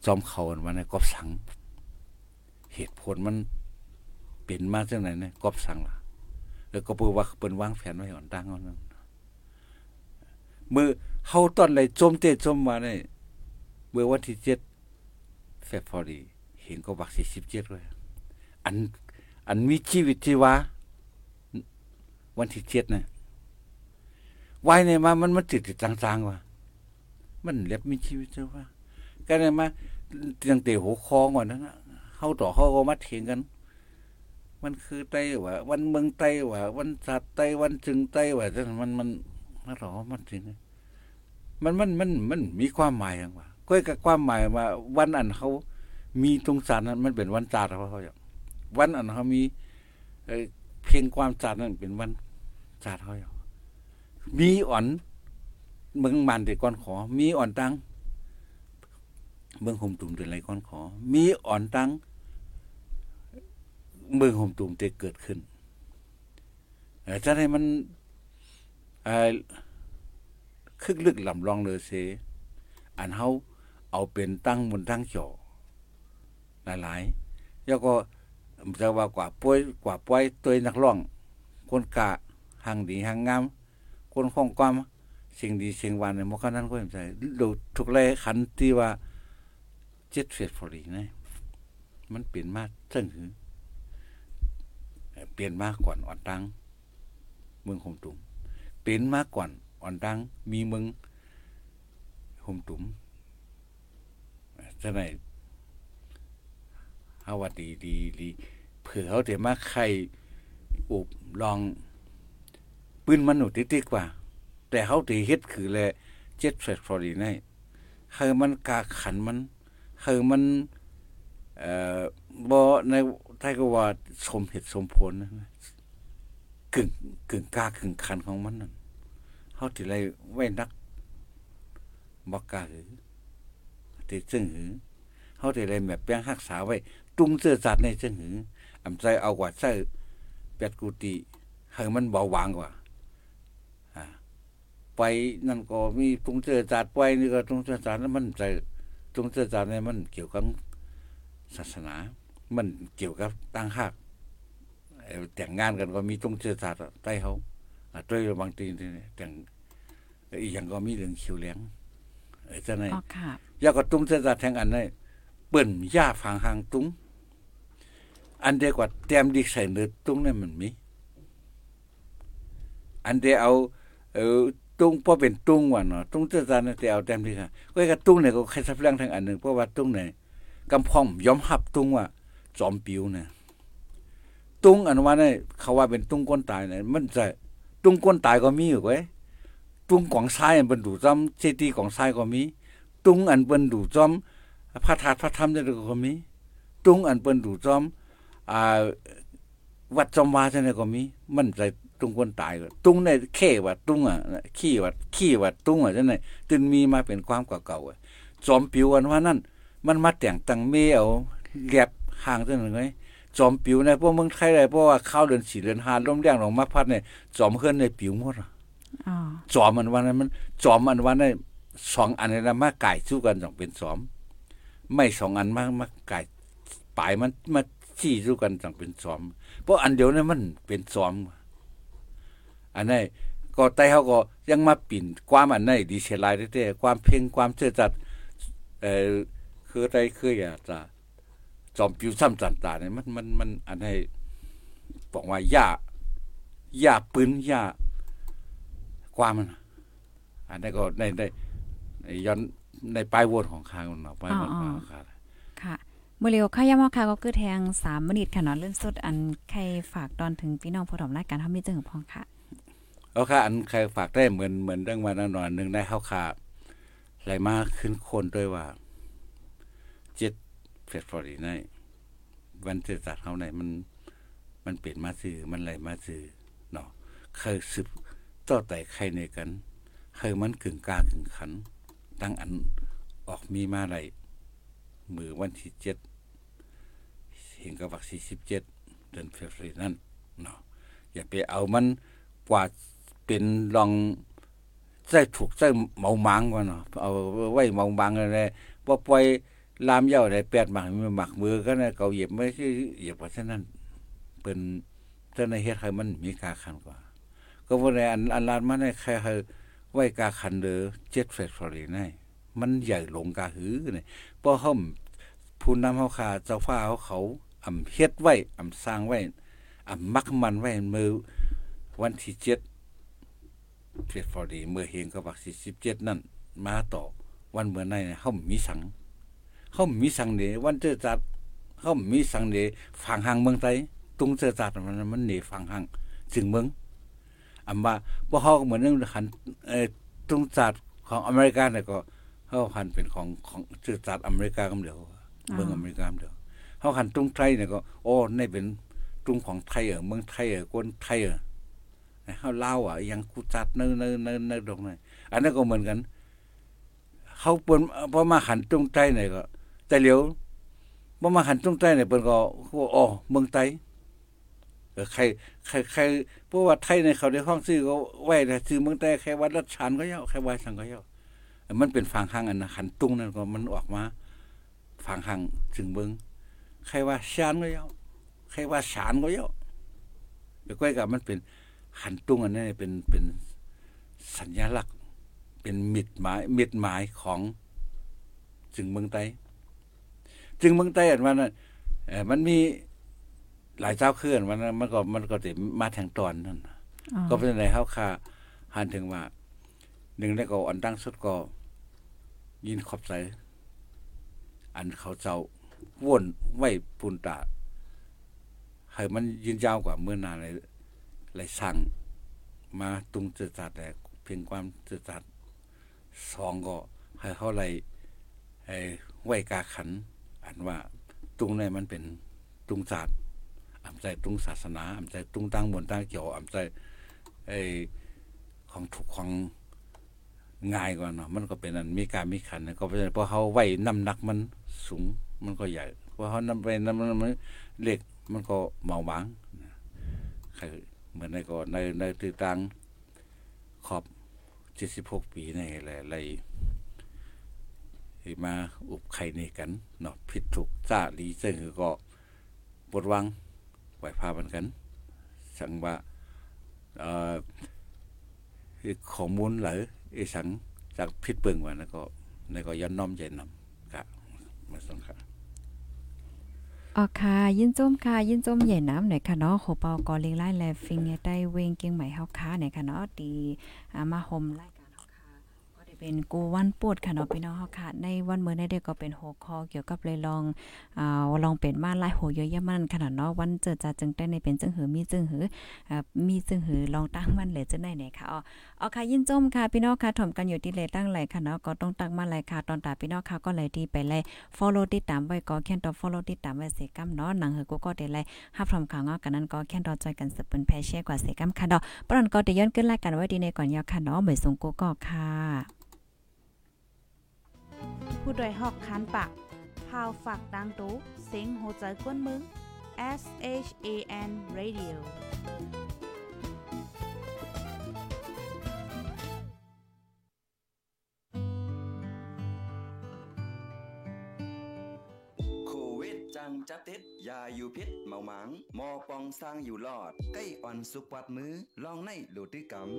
จอมเขามันเนี่ยกอบสัง เหตุผลมันเป็นมาจากไหนเนี่ยกอบสังล่ะ แล้วก็เปิดว่าเปิ้นวางแผนไว้ก่อนตั้งเอานั้น มือเฮาตอนไหลจมเตจมมาเนี่ยเมื่อวันที่เจ็ดเฟบรุรีเห็นก็บักสี่สิบเจ็ดเลยอัน อันมีชีวิตที่ว่าวันที่เจ็ดเนี่ยวายเนี่ยมา มันมันติดติดจางๆว่ะมันเล็บมีชีวิตที่ว่าก็เนี่ยมาเตียงเตะหัวคอก่อนนั้นเฮาต่อเฮาก็มาเถียงกัน มันคือไตว่าวันเมืองไตว่าวันสัตว์ไตวันจึงไตว่ามันมัน มันหรอมันจริงมันมันมันมันมีความหมายอย่างว่าก็กับความหมายว่า วันอันเขามีตรงสารนั้นมันเป็นวันจัดเขาเขาอย่างวันอันเขามีเพียงความจัดนั้นเป็นวันจัดเขาอย่างมีอ่อนเมืองมันเด็กก้อนขอ มีอ่อนตังเมืองห่มตุ่มเดือนไรก้อนขอ มีอ่อนตังเมืองห่มตุ่มจะเกิดขึ้นจะให้มัน คึกลึกลำลองเลยเส อันเฮาเอาเป็นตั้งบนตั้งเจาหลายๆแล้วก็จะว่ากว่าป่วยกว่าป่วยตัวนักร้อง คนกะหางดีหางงาม คนของความสิ่งดีสิ่งหวานในมกนั้นก็เห็นใจดูทุกแลขันที่ว่าเจ็ดเฟสฟอรีนะมันเปลี่ยนมากซึ่งคือเปลี่ยนมากก่อนอ่อนตังเมืองคมตุม เปลี่ยนมากก่อนอ่อนตังมีมืองคมตุมจะไหนเฮาว่าดีดีดีเผื่อเขาเดี๋ยวมาใครอุบลองปืนมันหนุติดๆกว่า แต่เขาตีเฮ็ดคือแลเจ็ดเฟสฟอรีนี่คือมันกาขันมันคือมัน เอ่อบ่ในไทยก็ว่าสมเหตุสมผลนะ กึ่งกึ่งกล้ากึ่งขันของมันนั่นเฮาสิไรไว้นักบ่กล้าหือที่ซึ่งหือเฮาสิไรแบบแปลงรักษาไว้ ตุงเสื้อสัตว์ในซึ่งหืออำใจเอากว่าใส่เป็ดกุฏิให้มันเบาหวางกว่าอ่าไปนั่นก็มีตุงเสื้อสัตว์ไปนี่ก็ตุงเสื้อสัตว์นั้นมันใจตุงเสื้อสัตว์นี่มันเกี่ยวกับศาสนา มันเกี่ยวกับตั้งหัก แต่งงานกันก็มีตรงเชื้อชาติใต้เขาด้วยบางทีแต่งอีกอย่างก็มีเรื่องคิวเลี้ยงจะไหนยาก็ตุ้งเชื้อชาติแทงอันนี้เปิ่นย่าฝังหางตุ้งอันเดียกว่าแต้มดีใส่เนื้อตุ้งนี่มันมีอันเดียเอาเออตุ้งพอเป็นตุ้งว่ะเนาะตุ้งเชื้อชาตินี่แต่เอาแต้มดีค่ะก็กับตุ้งเนี่ยก็ใครสับเรื่องทางอันหนึ่งเพราะว่าตุ้งเนี่ยกำพองยอมหับตุ้งว่าจอมปิวเนี่ย ตุ้งอันว่าเนี่ยเขาว่าเป็นตุ้งก้นตายเนี่ยมันจะตุ้งก้นตายก็มีอยู่เว้ยตุ้งของซ้ายอันเป็นดูจอมเจดีของซ้ายก็มี ตุ้งอันเป็นดูจอมพระธาตุพระธรรมจะก็มี ตุ้งอันเป็นดูจอมอ่าวัดจอมวาจะเนี่ยก็มี มันใจตุ้งก้นตายก็ตุ้งในแค่ว่าตุ้งอะขี้ว่าขี้ว่าตุ้งอะจังได๋จึงมีมาเป็นความเก่าๆจอมปิวอันว่านั่น มันมาแต่งตังเมเอาแลบห่างจังได๋ จอมปิวในพวกเมืองไทยเลยเพราะว่าข้าวเดือนสี่เดือนห้าลมแรงลงมาพัดเนี่ยจอมเฮือนในปิวหมดจอมมันวันนั้นมัน จอมอันวันนี้สองอันนี้นะมาไก่สู้กันต้องเป็นสอม ไม่สองอันมามาไก่ปลายมันมาชี้สู้กันต้องเป็นสอม เพราะอันเดียวนี่มันเป็นสอม อันนี้ก็ไต้เขาก็ยังมาปิ่นความอันนี้ดีเชลายได้ความเพ่งความเชื่อจัดเอ่อคือไต้คืออย่าจะ จอมปิวซ้ำจันตาเนี่ยมันมันมันอันให้บอกว่าย่าย่าปืนย่าความมันอันนี้ก็ได้ได้ย้อนในปลายวนของคางเนาะปลายวนของคางค่ะมื้อเร็วค่ะยามเฮาค่ะก็คือแทง3มินิค่ะเนาะเลื่อนสุดอันใครฝากตอนถึงพี่น้องผู้ถมรายการเฮามีจังพองค่ะเอาค่ะ อันใครฝากได้เหมือนเหมือนเรื่องวันนอนหนึ่งได้เข้าขาไหลมาขึ้นคนด้วยว่าเจ็ด เฟดฟอร์ดีในวันเจตัดเขาไหนมัน มันเปลี่ยนมาซื้อมันไหลมาซื้อเนาะเคยสืบต่อแต่ใครในกันเคยมันกึ่งกลางกึ่งขัน ตั้งอันออกมีมาไหลมือวันที่เจ็ดเห็นกับวักสี่สิบเจ็ดเดือนเฟบรุนั่นเนาะอย่าไปเอามันกว่าเป็นลองใส่ถูกใส่เมามังกว่าเนาะเอาไว้เมามังอะไรพอปล่อย ลามเย่าได้แปดหมักมีหมักมือก็นะเกาเหยียบไม่ใช่เหยียบเพราะฉะนั้นเป็นเจ้าในเฮ็ดให้มันมีกาคันกว่า ก็ว่าในอันอันลานมันให้ใครให้ไว้กาคันเด้อเจ็ดเฟสฟอรีในมันใหญ่ลงกาหือเนี่ยเพราะเขาผู้นำเฮาคาเจ้าฟ้าเขาเขาอำเฮ็ดไว้อำสร้างไว้อำมักมันไว้มือวันที่เจ็ดเฟสฟอรีเมื่อเฮงก็บักสิบเจ็ดนั่นมาต่อวันเมื่อในเขามีสัง เขามีสังเดวันเจอจัดเขามีสังเดฝังหางเมืองไทยตุงเจอจัดมันมันหนีฝังหางจึงเมืองอันว่าพวกเขาเหมือนเรื่องหันตุงจัดของอเมริกาเนี่ยก็เขาหันเป็นของของเจอจัดอเมริกากำเดียวเมืองอเมริกาเดียวเขาหันตุงไทยเนี่ยก็โอ้ในเป็นตุงของไทยเออเมืองไทยเออคนไทยเออเขาเล่าอะยังกูจัดเนื้อเนื้อเนื้อเนื้อตรงไหนอันนั้นก็เหมือนกัน เขาเปิ้นพอมาหันตรงใต้เนี่ยก็ แต่เหลียวพอมาหันตรงใต้เนี่ยเปิ้นก็อ๋อเมืองไต้เออใครใครใครเพราะว่าไทยในเขาได้ห้องซื้อก็ไว้แต่ซื้อเมืองใต้แค่วัดรัชชานก็เยาะแค่วัดสังก็เยาะมันเป็นฝั่งข้างอันนะหันตุงนั่นก็มันออกมาฝั่งข้างถึงเมืองใครว่าชานก็เยาะใครว่าชานก็เยาะเดี๋ยวก้อยกับมันเป็นหันตุงอันนั้นเป็นเป็นสัญลักษณ์ เป็นมิดหมายมิดหมายของจึงเมืองไต้ จึงเมืองไต้อันว่านั้นเอ่อมันมีหลายเจ้าเคลื่อนมันมันก็มันก็สิมาแทงตอนนั่นก็เป็นไรเฮาค่าหันถึงว่าหนึ่งได้ก็อันตั้งสุดก็ ยินขอบใจ อันเขาเจ้าว่นไว้ปุนตาให้มันยืนยาวกว่าเมื่อนานเลยเลยสั่ง มาตุงจืดจัดแต่เพียงความจืดจัดสองก็ให้เขาไล่ไอ้ไว้กาขัน อันว่าตุงในมันเป็นตุงศาสตร์อำใจตุงศาสนาอำใจตุงตั้งบนตั้งเกี่ยวอำใจไอ้ของถูกของง่ายกว่าเนาะมันก็เป็นอันมีการมีขันก็เป็นเพราะเขาไว้น้ำหนักมันสูงมันก็ใหญ่เพราะเขานำไปน้ำมันเล็กมันก็เมาบางใครเหมือนในก็ในในตือตังขอบเจ็ดสิบหกปีในอะไรอ มาอุบไข่ในกันเนาะผิดถูกจ้าลีเซึ่งก็บทวังไหวพามันกันสั่งว่าเอ่อข้อมูลหรือไอ้สังจากผิดเบิ่งว่านะก็ในก็ย้อนน้อมใจนำครับมาส่งครับอ๋อค่ะ ยินจมค่ะยินจมใหญ่น้ำหน่อยค่ะเนาะโหเปากอเลิงไล่แลฟิงเนี่ยได้เวงเกียงใหม่เฮาค่ะเนี่ยค่ะเนาะดีมาห่มรา เป็นกูวันปวดค่ะเนาะพี่น้องเฮาค่ะ ในวันมื้อนี้เด็กก็เป็นหัวข้อเกี่ยวกับเลยลองอ่าลองเป็นมาหลายโหเยอะแยะมันค่ะเนาะวันเจอจะจึงได้ในเป็นจึงหือมีจึงหืออ่ามีจึงหือลองตั้งมันเลยจังได๋เนี่ยค่ะอ๋อเอาค่ะยินจมค่ะพี่น้องค่ะถ่อมกันอยู่ที่เลยตั้งไหลค่ะเนาะก็ต้องตั้งมาไหลค่ะตอนตาพี่น้องค่ะก็เลยดีไปเลย follow ติดตามไว้ก็แค่นต่อ follow ติดตามไว้เสกำเนาะหนังเฮอกูก็ได้ไลฮับพร้อมข่าวงอกันนั้นก็แค่นต่อจอยกันสืบเป็นแพเช่กว่าเสกำค่ะดอกปรอนก็ได้ย้อนขึ้นรายการไว้ดีในก่อนยาวค่ะเนาะเหมือนสงกูก็ค่ะ ผู้โดยหอกคานปากพาวฝากดังตู้เซ็งโหใจกวนมึง S H A N Radio โควิดจังจัดติดยาอยู่พิษเมาหมางมอปองสร้างอยู่รอดใกล้อ่อนสุกวัดมือลองในโลติกรรม